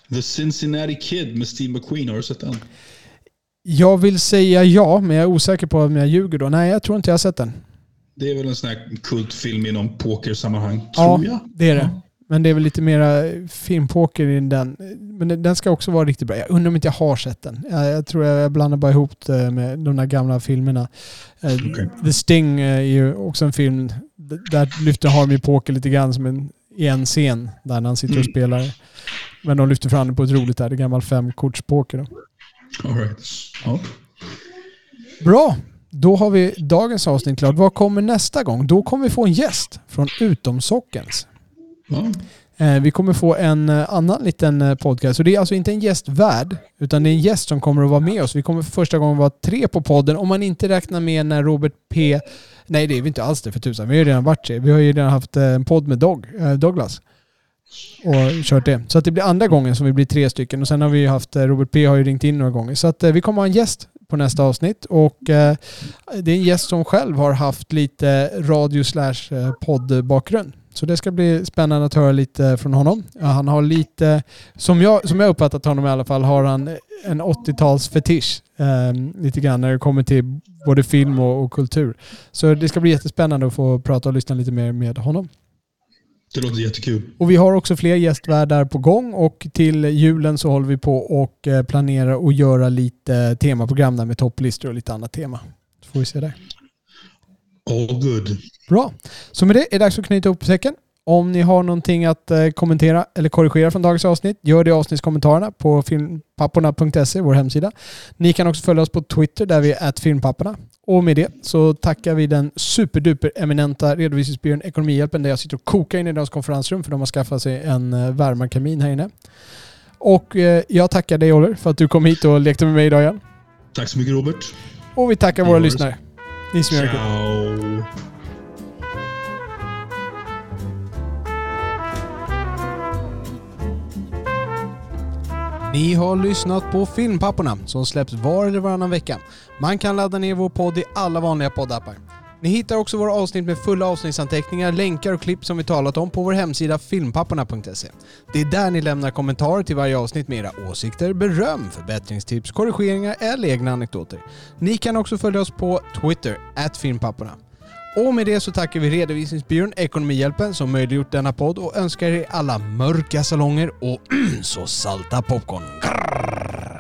The Cincinnati Kid med Steve McQueen, har du sett den? Jag vill säga ja, men jag är osäker på om jag ljuger då. Nej, jag tror inte jag har sett den. Det är väl en sån här kultfilm inom pokersammanhang, Ja, tror jag. det är det. Men det är väl lite mera filmpoker i den. Men den- ska också vara riktigt bra. Jag undrar om inte jag har sett den. Jag, jag tror jag blandar bara ihop det med de där gamla filmerna. Eh, Okej. The Sting eh, är ju också en film. Där lyfter Harmy Poker lite grann som en, i en scen. Där när han sitter och Mm. spelar. Men de lyfter fram det på ett roligt där. Det är gammal femkortspoker. Då. All right. ja. Bra! Då har vi dagens avsnitt klart. Vad kommer nästa gång? Då kommer vi få en gäst från Utomsockens. Eh, vi kommer få en eh, annan liten eh, podcast. Så det är alltså inte en gästvärd, utan det är en gäst som kommer att vara med oss. Vi kommer för första gången vara tre på podden, om man inte räknar med när Robert P... Nej, det är vi inte alls det för tusan. Vi har ju redan varit det. Vi har ju redan haft en podd med Dog, Douglas. Och kört det. Så att det blir andra gången som vi blir tre stycken. Och sen har vi ju haft, Robert P har ju ringt in några gånger. Så att vi kommer ha en gäst på nästa avsnitt. Och eh, det är en gäst som själv har haft lite radio slash poddbakgrund. Så det ska bli spännande att höra lite från honom. Han har lite, som jag, som jag uppfattat honom i alla fall, har han en 80-tals fetisch. Eh, lite grann när det kommer till både film och, och kultur. Så det ska bli jättespännande att få prata och lyssna lite mer med honom. Det låter jättekul. Och vi har också fler gästvärdar på gång och till julen så håller vi på och eh, planerar att göra lite temaprogram där med topplistor och lite annat tema. Så får vi se där. All good. Bra. Så med det är det dags att knyta ihop säcken. Om ni har någonting att eh, kommentera eller korrigera från dagens avsnitt, gör det i avsnittskommentarerna på filmpapporna.se, vår hemsida. Ni kan också följa oss på Twitter där vi är @filmpapporna. Och med det så tackar vi den superduper eminenta redovisningsbyrån Ekonomihjälpen där jag sitter och kokar in i deras konferensrum för de har skaffat sig en eh, värmarkamin här inne. Och eh, jag tackar dig Oliver för att du kom hit och lekte med mig idag igen. Tack så mycket Robert. Och vi tackar våra lyssnare. Ni som gör det. Ni har lyssnat på Filmpapporna som släpps var eller varannan vecka. Man kan ladda ner vår podd i alla vanliga poddappar. Ni hittar också våra avsnitt med fulla avsnittsanteckningar, länkar och klipp som vi talat om på vår hemsida filmpapporna.se. Det är där ni lämnar kommentarer till varje avsnitt med era åsikter, beröm, förbättringstips, korrigeringar eller egna anekdoter. Ni kan också följa oss på Twitter, filmpapporna. Och med det så tackar vi redovisningsbyrån Ekonomihjälpen som möjliggjort denna podd och önskar er alla mörka salonger och *clears throat* så salta popcorn. Grrr.